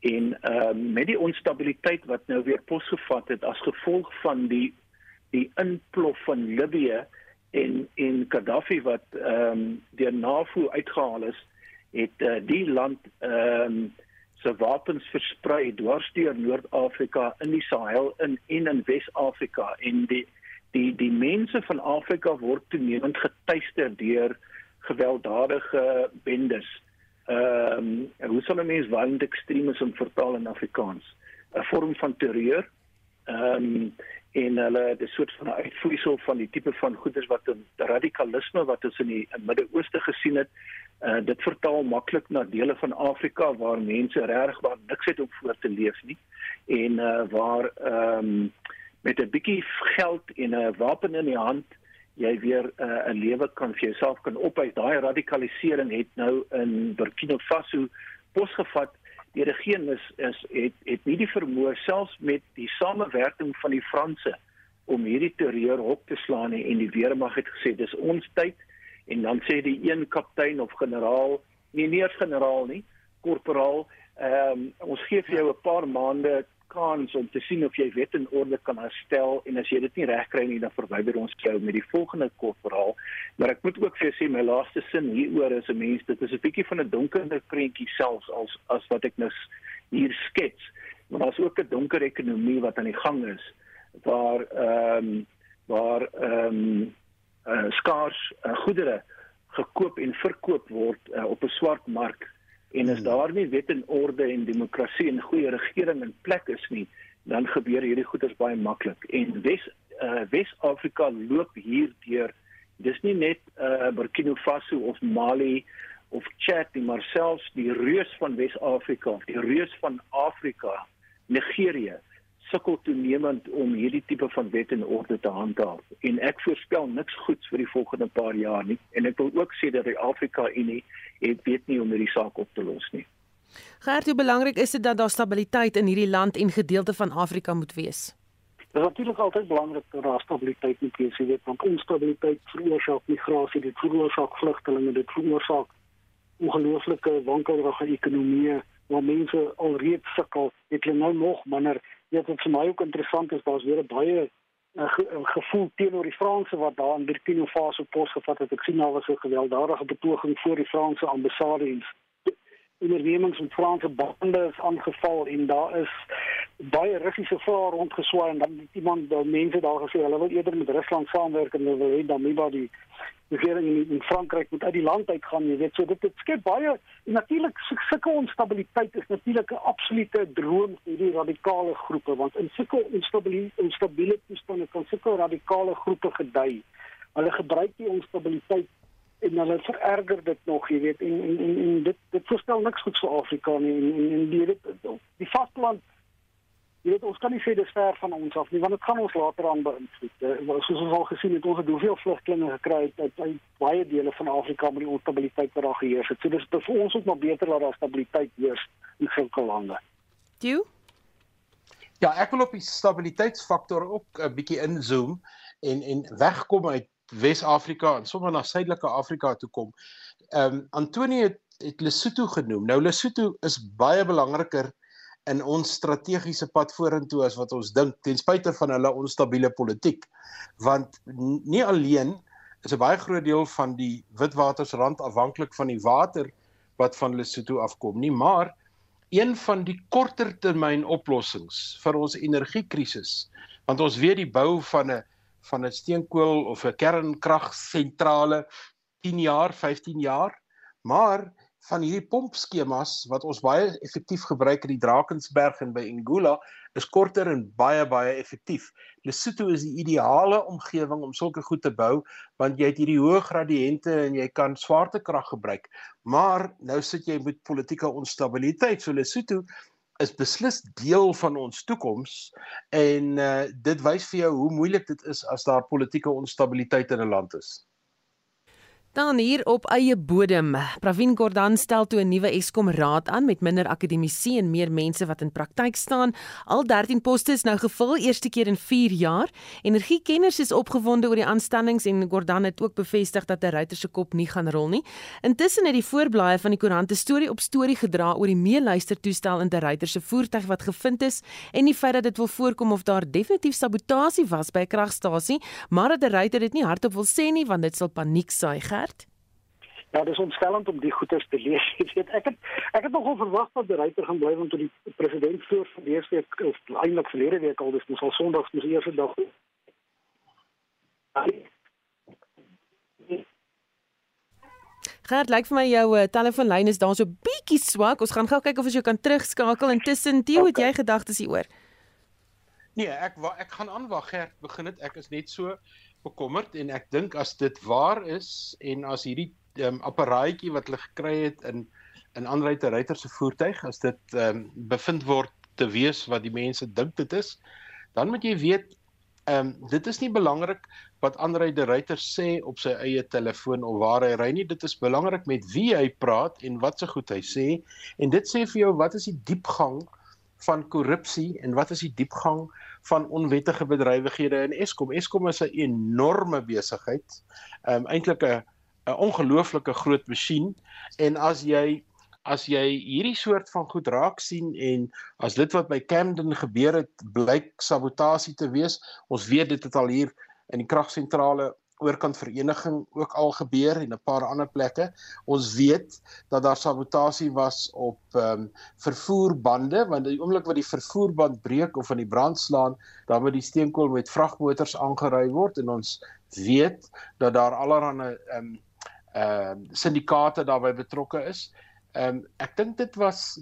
en ehm uh, met die onstabiliteit wat nou weer posgevat het as gevolg van die die inplof van Libië en en Gaddafi wat ehm um, deur NAVO uitgehaal is, het uh, die land ehm um, se wapens versprei dwars deur Noord-Afrika in die Sahel in en in Wes-Afrika en die die die mense van Afrika word toenemend getuister deur gewelddadige bendes. Ehm um, hoe sal 'n mens violent extremism vertaal in Afrikaans? 'n Vorm van terreur. Ehm um, en hulle dis soort van 'n uitvloeisel van die tipe van goeders wat in radikalisme wat ons in die Midde-Ooste gesien het. Uh dit vertaal maklik na dele van Afrika waar mense regtig waar niks het om voor te leef nie en uh waar ehm um, met 'n bietjie geld en 'n wapen in die hand jy weer uh, 'n lewe kan vir jouself kan ophou. Daai radikalisering het nou in Burkina Faso posgevat die regering is is het het nie die vermoë selfs met die samewerking van die Franse om hierdie terreur hok te slaan nie. En die weermag het gesê dis ons tyd. En dan sê die een kaptein of generaal nie nie eens generaal nie korporaal ehm um, ons gee vir jou 'n paar maande kans om te sien of jy wet en orde kan herstel en as jy dit nie reg kry nie dan verwyder ons jou met die volgende korporaal. Maar ek moet ook vir jou sê my laaste sin hieroor is 'n mens dit is 'n bietjie van 'n donkerder prentjie selfs as as wat ek nou hier skets. Maar daar's ook 'n donker ekonomie wat aan die gang is waar ehm um, waar ehm um, uh, skaars uh, goedere gekoop en verkoop word uh, op 'n swart mark En as daar nie wet en orde en demokrasie en goeie regering in plek is nie, dan gebeur hierdie goeders baie maklik. En Wes uh, Wes-Afrika loop hierdeur. Dis nie net uh, Burkina Faso of Mali of Chad nie, maar selfs die reus van Wes-Afrika, die reus van Afrika, Nigerië sukkel toenemend om hierdie tipe van wet en orde te handhaaf. En ek voorspel niks goeds vir die volgende paar jaar nie. En ek wil ook sê dat die Afrika Unie het weet nie hoe om hierdie saak op te los nie. Gert, hoe belangrik is dit dat daar stabiliteit in hierdie land en gedeelte van Afrika moet wees? Dit is natuurlik altyd belangrik dat daar stabiliteit moet wees, weet, want onstabiliteit veroorsaak migrasie, dit veroorsaak vlugtelinge, dit veroorsaak ongelooflike wankelrige ekonomieë waar mense alreeds sukkel, het hulle nou nog minder Dit wat vir my ook interessant is, daar's weer 'n baie 'n ge, gevoel teenoor die Franse wat daar in Burkina Faso posgevat het. Ek sien daar was 'n gewelddadige betoging voor die Franse ambassade en ondernemings met Franse bande is aangeval en daar is baie Russiese vrae rondgeswaai en dan iemand daar mense daar gesê hulle wil eerder met Rusland saamwerk en hulle wil hê dan nie maar die regering in, in Frankryk moet uit die land uitgaan jy weet. So dit dit skep baie natuurlik sulke onstabiliteit is natuurlik 'n absolute droom vir die radikale groepe want in sulke onstabiliteit onstabiele toestande kan sulke radikale groepe gedei. Hulle gebruik die onstabiliteit en hulle vererger dit nog jy weet en en en, en dit dit voorstel niks goed vir Afrika nie en en, en die dit die vasteland jy weet ons kan nie sê dis ver van ons af nie want dit gaan ons later aan beïnvloed. Uh, soos ons al gesien het ons het hoeveel vlugtelinge gekry uit, uit, uit baie dele van Afrika met die onstabiliteit wat daar geheers het. So dis vir ons ook nog beter dat daar stabiliteit heers in sulke lande. Jy Ja, ek wil op die stabiliteitsfaktor ook 'n bietjie inzoom en en wegkom uit Wes-Afrika en sommer na Suidelike Afrika toe kom. Ehm um, Antonie het, het Lesotho genoem. Nou Lesotho is baie belangriker in ons strategiese pad vorentoe as wat ons dink ten spyte van hulle onstabiele politiek. Want nie alleen is 'n baie groot deel van die Witwatersrand afhanklik van die water wat van Lesotho afkom nie, maar een van die kortertermyn oplossings vir ons energiekrisis want ons weet die bou van 'n van 'n steenkool of 'n kernkragsentrale 10 jaar, 15 jaar. Maar van hierdie pompskemas wat ons baie effektief gebruik in die Drakensberg en by Angola is korter en baie baie effektief. Lesotho is die ideale omgewing om sulke goed te bou want jy het hierdie hoë gradiënte en jy kan swaartekrag gebruik. Maar nou sit jy met politieke onstabiliteit. So Lesotho is beslis deel van ons toekoms en uh, dit wys vir jou hoe moeilik dit is as daar politieke onstabiliteit in 'n land is. Dan hier op eie bodem. Pravin Gordhan stel toe 'n nuwe Eskom raad aan met minder akademici en meer mense wat in praktyk staan. Al 13 poste is nou gevul, eerste keer in 4 jaar. Energiekenners is opgewonde oor die aanstellings en Gordhan het ook bevestig dat 'n ruiter se kop nie gaan rol nie. Intussen het die voorblaaie van die koerante storie op storie gedra oor die meeluistertoestel in 'n ruiter se voertuig wat gevind is en die feit dat dit wil voorkom of daar definitief sabotasie was by 'n kragstasie, maar dat 'n ruiter dit nie hardop wil sê nie want dit sal paniek saai. Gert? Ja, dis ontstellend om die goeters te lees. Jy weet, ek het ek het nogal verwag dat die ryter gaan bly want toe die president voor verlees week of eintlik verlede week al dis mos al Sondag die eerste dag. Gert, lyk vir my jou uh, telefoonlyn is daar so bietjie swak. Ons gaan gou kyk of ons jou kan terugskakel. Intussen, Theo, okay. het jy gedagtes hieroor? Nee, ek ek gaan aanwag Gert begin dit. Ek is net so bekommerd en ek dink as dit waar is en as hierdie um, apparaatjie wat hulle gekry het in in aanryte ryter se voertuig as dit um, bevind word te wees wat die mense dink dit is, dan moet jy weet ehm um, dit is nie belangrik wat aanryde ryter sê op sy eie telefoon of waar hy ry nie, dit is belangrik met wie hy praat en wat se goed hy sê. En dit sê vir jou wat is die diepgang van korrupsie en wat is die diepgang van onwettige bedrywighede in Eskom. Eskom is 'n enorme besigheid. Ehm um, eintlik 'n 'n ongelooflike groot masjien en as jy as jy hierdie soort van goed raak sien en as dit wat by Camden gebeur het blyk sabotasie te wees, ons weet dit het al hier in die kragsentrale oorkant vereniging ook al gebeur en 'n paar ander plekke. Ons weet dat daar sabotasie was op ehm um, vervoerbande want die oomblik wat die vervoerband breek of in die brand slaan, dan moet die steenkool met vragmotors aangery word en ons weet dat daar allerlei ehm um, ehm uh, syndikaate daarbey betrokke is. Ehm um, ek dink dit was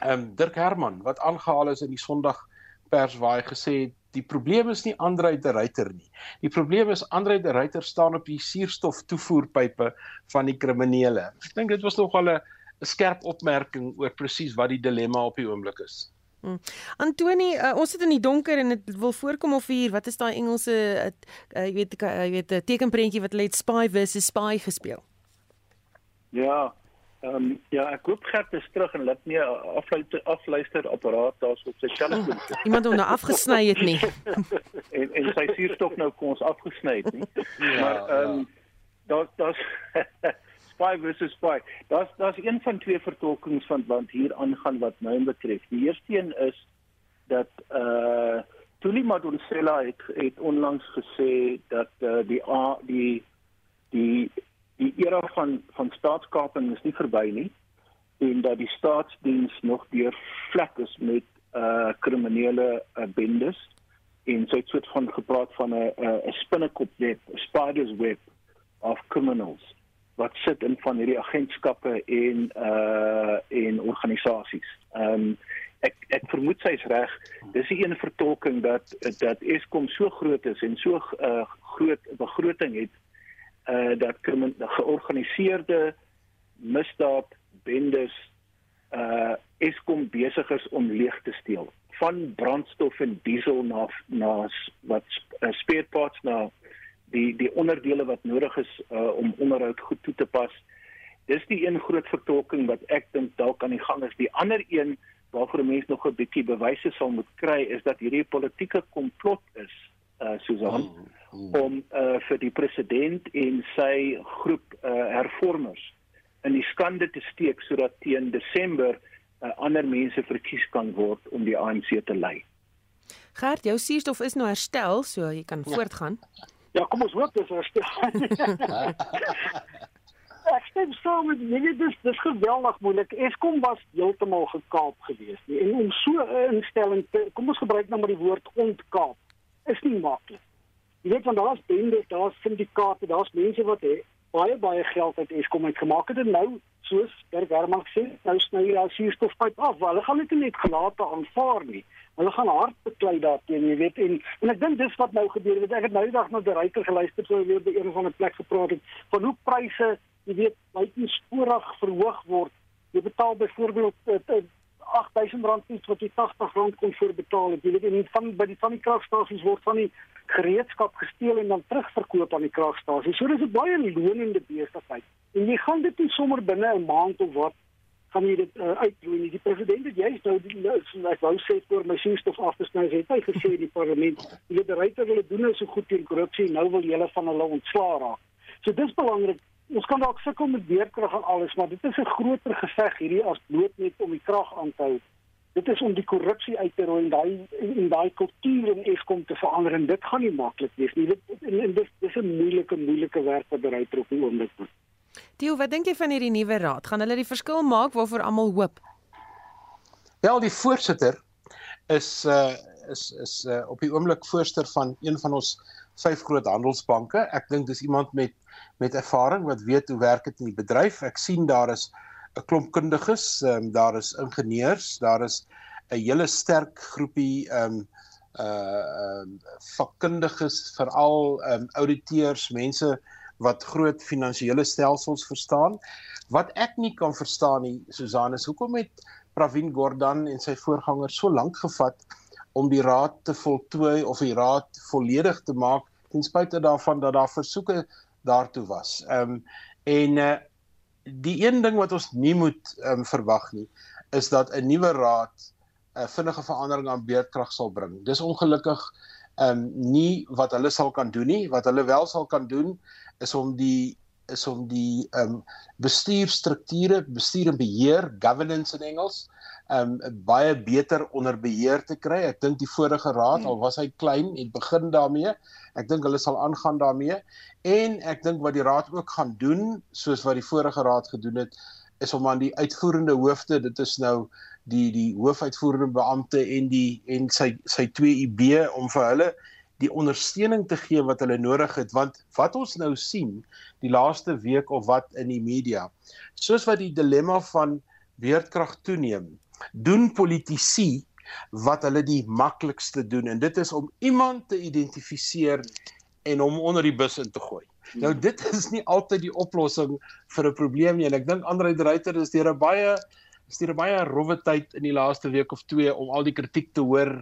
ehm um, Dirk Herman wat aangehaal is in die Sondag pers waar hy gesê het die probleem is nie Andrei de Ruyter nie. Die probleem is Andrei de Ruyter staan op die suurstof toevoerpype van die kriminele. Ek dink dit was nogal 'n skerp opmerking oor presies wat die dilemma op die oomblik is. Hmm. Antoni, uh, ons sit in die donker en dit wil voorkom of hier, wat is daai Engelse uh, uh, jy weet jy weet 'n tekenprentjie wat hulle het spy versus spy gespeel? Ja, Ehm um, ja, ek koop Gert is terug en laat nie 'n afluister afluister apparaat daar op sy telefoon sit. Oh, iemand hom nou afgesny het nie. en en sy suurstof nou kom ons afgesny het nie. Ja, maar ehm um, ja. daar daar's spy versus spy. Daar's daar's een van twee vertolkings van wat hier aangaan wat my betref. Die eerste een is dat eh uh, Tuli Madonsela het het onlangs gesê dat eh uh, die A, die die die era van van staatskaping is nie verby nie en dat die staatsdiens nog deur vlek is met uh kriminele uh, bendes en so 'n soort van gepraat van 'n 'n spinnekop web, 'n spider's web of criminals wat sit in van hierdie agentskappe en uh en organisasies. Ehm um, ek ek vermoed sy's reg. Dis 'n een vertolking dat dat Eskom so groot is en so uh groot begroting het uh dat georganiseerde misdaad bendes uh Eskom besig is om leeg te steel van brandstof en diesel na na wat uh, spare parts na die die onderdele wat nodig is uh, om onderhoud goed toe te pas. Dis die een groot vertolking wat ek dink dalk aan die gang is. Die ander een waarvoor mense nog 'n bietjie bewyse sal moet kry is dat hierdie politieke komplot is, uh Susan. Oh hmm. om uh, vir die president en sy groep uh, hervormers in die skande te steek sodat teen Desember uh, ander mense verkies kan word om die ANC te lei. Gert, jou suurstof is nou herstel, so jy kan ja. voortgaan. Ja, kom ons hoop dit is herstel. Ek stem saam met julle, dis dis geweldig moeilik. Eskom was heeltemal gekaap geweest nie. En om so 'n instelling te kom ons gebruik nou maar die woord ontkaap is nie maklik. Jy weet want daar's bendes, daar's syndikaate, daar's mense wat he, baie baie geld uit Eskom uit gemaak het en nou soos Dirk Herman sê, nou sny hulle al suurstofpyp af. Wel, hulle gaan dit net gelate aanvaar nie. Hulle gaan hard beklei daarteen, jy weet en en ek dink dis wat nou gebeur het. Ek het nou die dag na die ryker geluister so weer by een van die plek gepraat het van hoe pryse, jy weet, buitensporig verhoog word. Jy betaal byvoorbeeld R8000 iets wat jy R80 kon voorbetaal het. Jy weet en van by die van die kragstasies word van die gereedskap gesteel en dan terugverkoop aan die kragstasies. So dis 'n baie lonende besigheid. En jy gaan dit nie sommer binne 'n maand of wat gaan jy dit uh, uitdoen nie. Die president het juist nou die nou ek wou sê vir my suurstof af te sny het hy gesê die parlement, die ryte wil doen nou so goed teen korrupsie, nou wil hulle van hulle ontslaa raak. So dis belangrik ons kan dalk sukkel met weerkrag en alles, maar dit is 'n groter geveg hierdie as bloot net om die krag aan te hou. Dit is om die korrupsie uit te roei en daai en daai kultuur in Eskom te verander en dit gaan nie maklik wees nie. Dit en, en dit dis 'n moeilike moeilike werk wat bereid op die oomblik moet. Tio, wat dink jy van hierdie nuwe raad? Gaan hulle die verskil maak waarvoor almal hoop? Wel, die voorsitter is uh is is uh, op die oomblik voorsteur van een van ons vyf groot handelsbanke. Ek dink dis iemand met met ervaring wat weet hoe werk dit in die bedryf. Ek sien daar is 'n klomp kundiges, um, daar is ingenieurs, daar is 'n hele sterk groepie ehm um, uh um, vakkundiges, veral ehm um, ouditeurs, mense wat groot finansiële stelsels verstaan. Wat ek nie kan verstaan nie, Susan, is hoekom het Pravin Gordhan en sy voorgangers so lank gevat om die raad te voltooi of die raad volledig te maak ten spyte daarvan dat daar versoeke daartoe was. Ehm um, en uh, die een ding wat ons nie moet um, verwag nie is dat 'n nuwe raad 'n uh, vinnige verandering aan beerdkrag sal bring. Dis ongelukkig ehm um, nie wat hulle sal kan doen nie. Wat hulle wel sal kan doen is om die is om die ehm um, bestuurstrukture, bestuur en beheer, governance in Engels, um baie beter onder beheer te kry. Ek dink die vorige raad al was hy klein en begin daarmee. Ek dink hulle sal aangaan daarmee en ek dink wat die raad ook gaan doen soos wat die vorige raad gedoen het is om aan die uitvoerende hoofde, dit is nou die die hoofuitvoerende beampte en die en sy sy 2 IB om vir hulle die ondersteuning te gee wat hulle nodig het want wat ons nou sien die laaste week of wat in die media soos wat die dilemma van weerkrag toeneem doen politici wat hulle die maklikste doen en dit is om iemand te identifiseer en hom onder die bus in te gooi. Nou dit is nie altyd die oplossing vir 'n probleem nie en ek dink Andre de Ruyter is deur 'n baie stuur baie rowwe tyd in die laaste week of twee om al die kritiek te hoor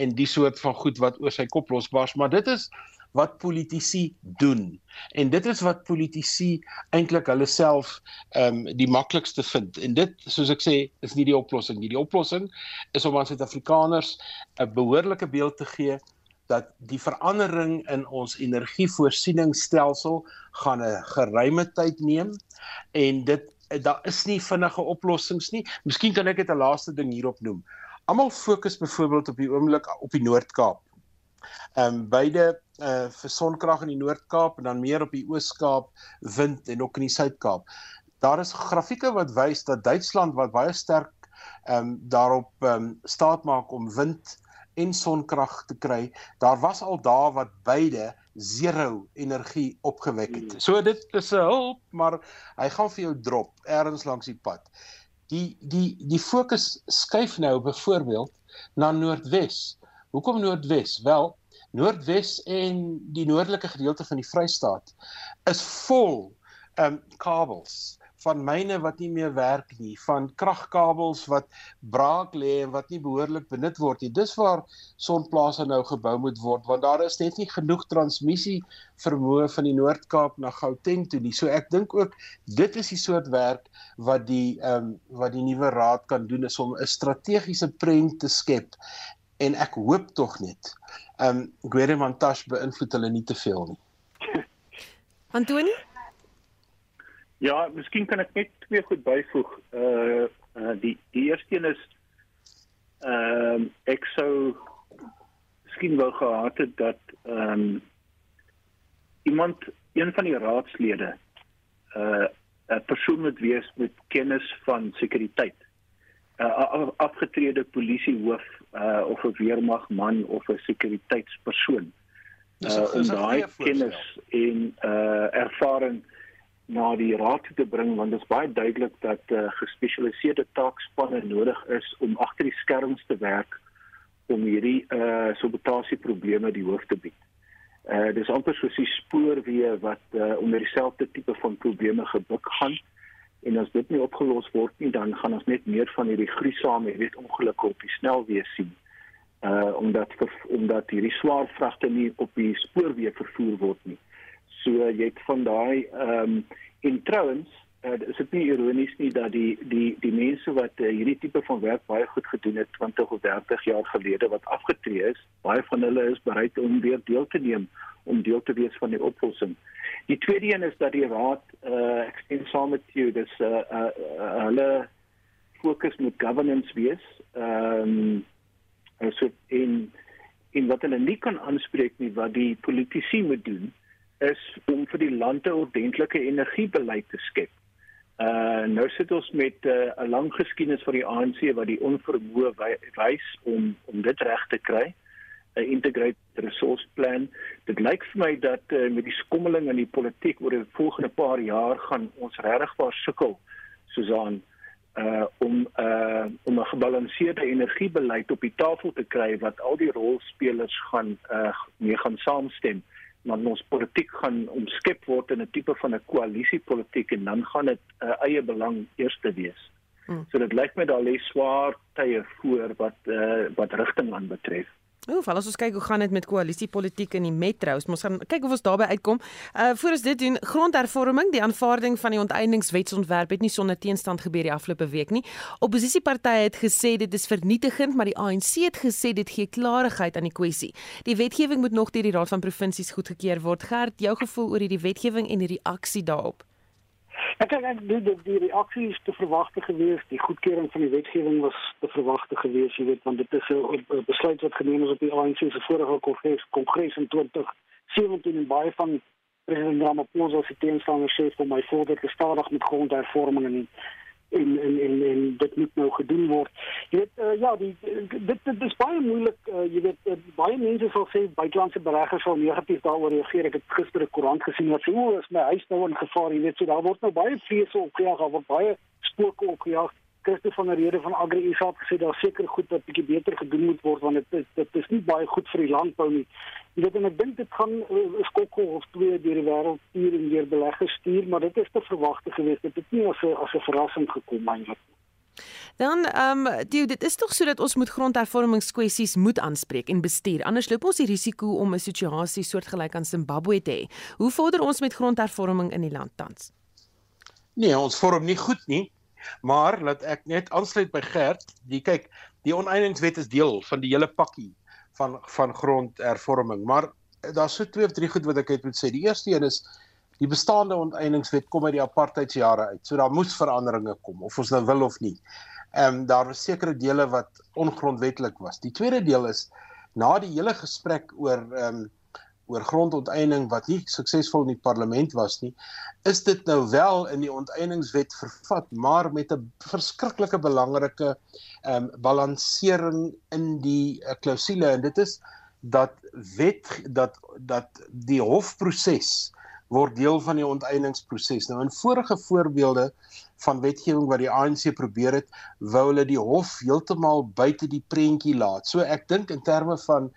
en die soort van goed wat oor sy kop losbars, maar dit is wat politici doen. En dit is wat politici eintlik hulle self ehm um, die maklikste vind. En dit soos ek sê, is nie die oplossing nie. Die oplossing is om aan Suid-Afrikaners 'n behoorlike beeld te gee dat die verandering in ons energievoorsieningsstelsel gaan 'n geruime tyd neem en dit daar is nie vinnige oplossings nie. Miskien kan ek dit 'n laaste ding hierop noem. Almal fokus byvoorbeeld op die oomblik op die Noord-Kaap. Ehm um, beide uh vir sonkrag in die Noord-Kaap en dan meer op die Oos-Kaap wind en ook in die Suid-Kaap. Daar is grafieke wat wys dat Duitsland wat baie sterk ehm um, daarop ehm um, staat maak om wind en sonkrag te kry, daar was al dae wat beide zero energie opgewek het. So dit is 'n hulp, maar hy gaan vir jou drop ergens langs die pad. Die die die fokus skuif nou byvoorbeeld na Noordwes. Hoekom Noordwes? Wel, Noordwes en die noordelike gedeelte van die Vrystaat is vol um kabels van myne wat nie meer werk nie, van kragkabels wat braak lê en wat nie behoorlik benut word nie. Dis waar sonplase nou gebou moet word want daar is net nie genoeg transmissie vermoë van die Noord-Kaap na Gauteng toe nie. So ek dink ook dit is die soort werk wat die ehm um, wat die nuwe raad kan doen is om 'n strategiese prent te skep en ek hoop tog net ehm um, Gwede Montash beïnvloed hulle nie te veel nie. Antoni? Ja, miskien kan ek net twee goed byvoeg. Uh, uh die die eerste een is ehm um, ek sou miskien wou gehad het dat ehm um, iemand een van die raadslede uh 'n persoon moet wees met kennis van sekuriteit uh, afgetrede polisiehoof uh, of 'n weermagman of 'n sekuriteitspersoon. Uh, om daai kennis en uh, ervaring na die raad te bring want dit is baie duidelik dat uh, gespesialiseerde taakspanne nodig is om agter die skerms te werk om hierdie uh, sabotasieprobleme die hoof te bied. Uh dis amper soos die spoorweë wat uh, onder dieselfde tipe van probleme gebuk gaan. En as dit nie opgelos word nie, dan gaan ons net meer van hierdie gruisame, weet, ongelukke op die snelweë sien. Uh omdat omdat hierdie swaar vragte nie op die spoorweë vervoer word nie. So jy het van daai ehm um, en trouens uh, is dit nie ironies nie dat die die die mense wat uh, hierdie tipe van werk baie goed gedoen het 20 of 30 jaar gelede wat afgetree is, baie van hulle is bereid om weer deel te neem om deel te wees van die oplossing. Die tweede een is dat die raad uh ek sien saam met jou dis uh, uh, uh hulle fokus moet governance wees. Ehm um, so in in wat hulle nie kan aanspreek nie wat die politici moet doen is om vir die land 'n ordentlike energiebeleid te skep. Uh nou sit ons met 'n uh, lang geskiedenis van die ANC wat die onvermoë wys om om dit reg te kry. 'n integrated resource plan. Dit lyk vir my dat uh, met die skommeling in die politiek oor die volgende paar jaar gaan ons regtig waar sukkel Susan uh om uh om 'n gebalanseerde energiebeleid op die tafel te kry wat al die rolspelers gaan uh mee gaan saamstem want ons politiek gaan omskep word in 'n tipe van 'n koalisiepolitiek en dan gaan dit 'n uh, eie belang eerste wees. Hmm. So dit lyk my daar lê swaar tye voor wat uh, wat rigting aanbetref. Ooh, val ons kyk hoe gaan dit met koalisiepolitiek in die metros. Ons gaan kyk of ons daarby uitkom. Uh voor ons dit doen, grondhervorming, die aanvaarding van die onteieningswetsontwerp het nie sonder teenstand gebeur die afgelope week nie. Opposisiepartye het gesê dit is vernietigend, maar die ANC het gesê dit gee klarigheid aan die kwessie. Die wetgewing moet nog deur die Raad van Provinsies goedgekeur word. Gert, jou gevoel oor hierdie wetgewing en die reaksie daarop? Ek dink ek die, die die reaksie is te verwagte gewees. Die goedkeuring van die wetgewing was te verwagte gewees, jy weet, want dit is 'n besluit wat geneem is op die ANC se vorige kongres, kongres in 2017 en baie van president Ramaphosa se teenstanders sê vir my voordat te stadig met grondhervorming en en en en en dit moet nou gedoen word. Jy weet uh, ja, die dit dit is baie moeilik, uh, jy weet uh, baie mense sal sê buitelandse beleggers sal negatief daaroor reageer. Ek het gister 'n koerant gesien wat sê o, is my huis nou in gevaar, jy weet, so daar word nou baie vrese opgejaag, daar word baie spooke opgejaag. Christo van der Rede van Agri SA het gesê daar seker goed wat bietjie beter gedoen moet word want dit dit is nie baie goed vir die landbou nie. Jy weet en ek dink dit gaan 'n uh, skokkel of twee deur die wêreld stuur en deur beleggers stuur, maar dit is te verwagte geweest. Dit het nie as 'n as 'n verrassing gekom eintlik. Dan ehm um, dit is tog sodat ons moet grondhervormingskwessies moet aanspreek en bestuur. Anders loop ons die risiko om 'n situasie soortgelyk aan Zimbabwe te hê. Hoe vorder ons met grondhervorming in die land tans? Nee, ons vorm nie goed nie. Maar laat ek net aansluit by Gert, die kyk, die oneindingswet is deel van die hele pakkie van van grondhervorming, maar daar's so twee of drie goed wat ek het moet sê. Die eerste een is die bestaande oneindingswet kom uit die apartheidsjare uit. So daar moes veranderinge kom of ons nou wil of nie. Ehm um, daar was sekere dele wat ongrondwettig was. Die tweede deel is na die hele gesprek oor ehm um, oor grondonteiening wat nie suksesvol in die parlement was nie, is dit nou wel in die onteieningswet vervat, maar met 'n verskriklike belangrike ehm um, balansering in die uh, klousule en dit is dat wet dat dat die hofproses word deel van die onteieningsproses. Nou in vorige voorbeelde van wetgewing wat die ANC probeer het, wou hulle die hof heeltemal buite die prentjie laat. So ek dink in terme van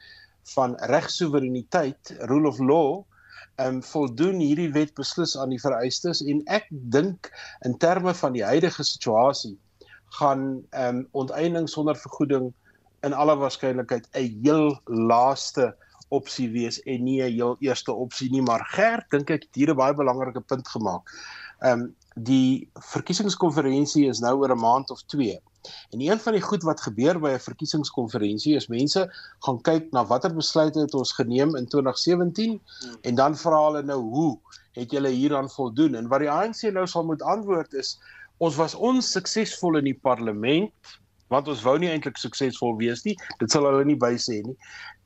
van regsoevereiniteit, rule of law, ehm um, voldoen hierdie wet beslis aan die vereistes en ek dink in terme van die huidige situasie gaan ehm um, onteiening sonder vergoeding in alle waarskynlikheid 'n heel laaste opsie wees en nie 'n heel eerste opsie nie maar Gert dink ek het hier 'n baie belangrike punt gemaak. Ehm um, die verkiesingskonferensie is nou oor 'n maand of 2 En een van die goed wat gebeur by 'n verkiesingskonferensie is mense gaan kyk na watter besluite het ons geneem in 2017 hmm. en dan vra hulle nou hoe het julle hieraan voldoen? En wat die ANC nou sal moet antwoord is ons was onsuksesvol in die parlement want ons wou nie eintlik suksesvol wees nie. Dit sal hulle nie bysê nie.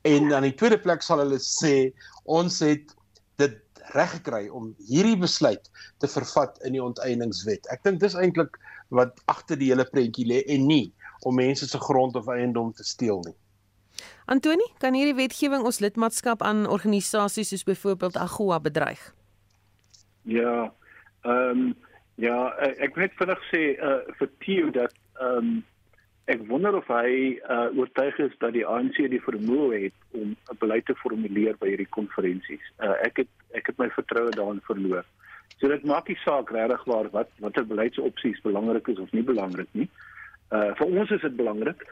En aan die tweede plek sal hulle sê ons het dit reg gekry om hierdie besluit te vervat in die onteieningswet. Ek dink dis eintlik wat agter die hele prentjie lê en nie om mense se grond of eiendom te steel nie. Antoni, kan hierdie wetgewing ons lidmaatskap aan organisasies soos byvoorbeeld AGOA bedreig? Ja. Ehm um, ja, ek wil net vinnig sê uh, vir Theo dat ehm um, ek wonder of hy uh, oortuig is dat die ANC die vermoë het om 'n beleid te formuleer by hierdie konferensies. Uh, ek het ek het my vertroue daarin verloor. So dit maak nie saak regtig waar wat watter beleidsopsies belangrik is of nie belangrik nie. Uh vir ons is dit belangrik.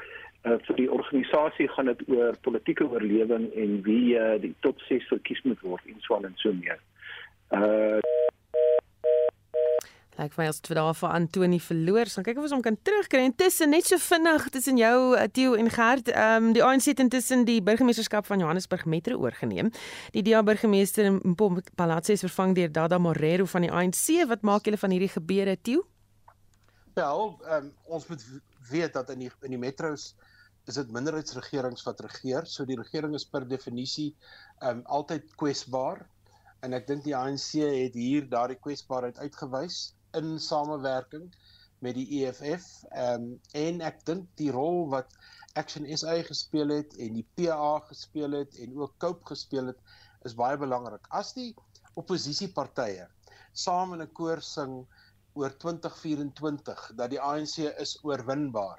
Uh vir die organisasie gaan dit oor politieke oorlewing en wie uh, die top 6 verkies moet word en so aan en so meer. Uh Lyk vir my as dit daar vir Antoni verloor, dan kyk of ons hom kan terugkry. Intussen net so vinnig tussen jou uh, Theo en Gert, ehm um, die ANC het intussen die burgemeesterskap van Johannesburg Metro oorgeneem. Die DA burgemeester Palatsi is vervang deur Dada Morero van die ANC. Wat maak julle van hierdie gebeure, Theo? Wel, ehm um, ons moet weet dat in die in die metros is dit minderheidsregerings wat regeer. So die regering is per definisie ehm um, altyd kwesbaar. En ek dink die ANC het hier daardie kwesbaarheid uitgewys in samewerking met die EFF ehm um, en ek dink die rol wat Action SA gespeel het en die PA gespeel het en ook Cope gespeel het is baie belangrik. As die oppositiepartye saam in 'n koor sing oor 2024 dat die ANC is oorwinbaar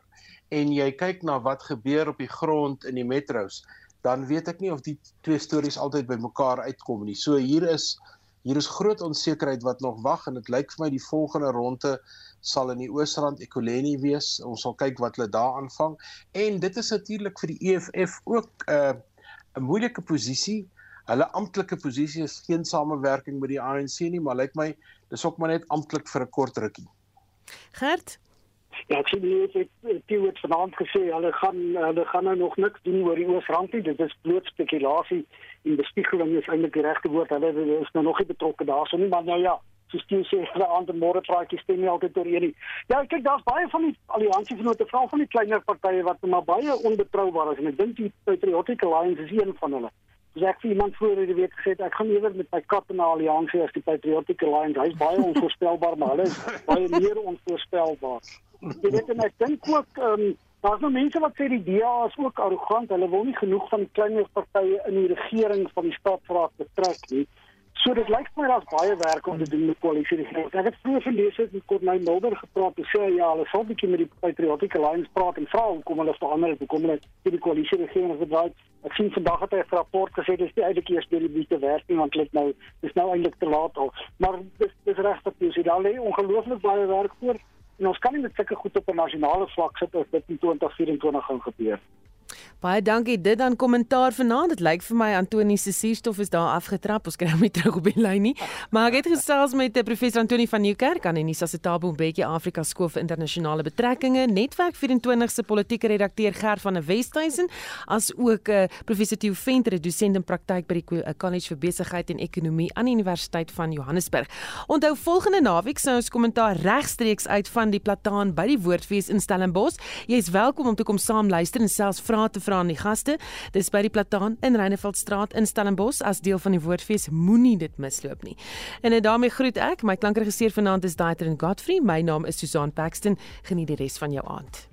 en jy kyk na wat gebeur op die grond in die metros dan weet ek nie of die twee stories altyd bymekaar uitkom nie. So hier is hier is groot onsekerheid wat nog wag en dit lyk vir my die volgende ronde sal in die Oosrand Ekoleni wees. Ons sal kyk wat hulle daar aanvang en dit is natuurlik vir die EFF ook 'n uh, 'n moeilike posisie. Hulle amptelike posisie is geen samewerking met die ANC nie, maar lyk my dis ook maar net amptelik vir 'n kort rukkie. Gert Ja, ek sien jy het dit het vanaand gesê hulle gaan hulle gaan nou nog niks doen oor die Oosrand nie. Dit is bloot spekulasie en bespiegeling is eintlik die regte woord. Hulle is nou nog nie betrokke daarso nie, maar nou ja, soos jy sê, hulle ander môre praatjies stem nie altyd oor een nie. Ja, kyk, daar's baie van die alliansie vennote, veral van die kleiner partye wat maar baie onbetroubaar is en ek dink die Patriotic Alliance is een van hulle. Dis ek vir iemand voor die week gesê ek gaan eerder met my kat in 'n alliansie as die Patriotic Alliance. Hy's baie onvoorspelbaar, maar hulle is baie meer onvoorspelbaar. Jy weet en ek dink ook ehm um, Daar's nou mense wat sê die DA is ook arrogant. Hulle wil nie genoeg van die kleiner partye in die regering van die staatsraad betrek nie. So dit lyk vir my daar's baie werk om te doen met koalisie regering. Ek het vroeër het met Corneil Mulder gepraat en sê ja, hulle sal bietjie met die Patriotic Alliance praat en vra hoekom hulle verander het, hoekom hulle die koalisie regering gedraai. Ek sien vandag het hy 'n rapport gesê dis nie eintlik eers deur die werk nie want dit nou dis nou eintlik te laat al. Maar dis dis regtig jy sê daar lê ongelooflik baie werk voor en ons kan nie met sulke goed op 'n nasionale vlak sit as dit in 2024 gaan gebeur. Baie dankie. Dit dan kommentaar vanaand. Dit lyk vir my Antoni se suurstof is daar afgetrap. Ons kry hom nie terug op die lyn nie. Maar ek het gesels met eh, professor Antoni van Nieuwkerk aan die Nisa se Tabo Mbeki Afrika Skool vir Internasionale Betrekkinge, Netwerk 24 se politieke redakteur Gert van der Westhuizen, as ook uh, professor Theo Venter, dosent in praktyk by die uh, College vir Besigheid en Ekonomie aan die Universiteit van Johannesburg. Onthou volgende naweek sou ons kommentaar regstreeks uit van die plataan by die Woordfees in Stellenbosch. Jy is welkom om te kom saam luister en selfs te vra aan die gaste. Dis by die Plataan in Reineveldstraat in Stellenbosch as deel van die Woordfees. Moenie dit misloop nie. En dit daarmee groet ek. My klankregisseur vanaand is Daiter en Godfrey. My naam is Susan Paxton. Geniet die res van jou aand.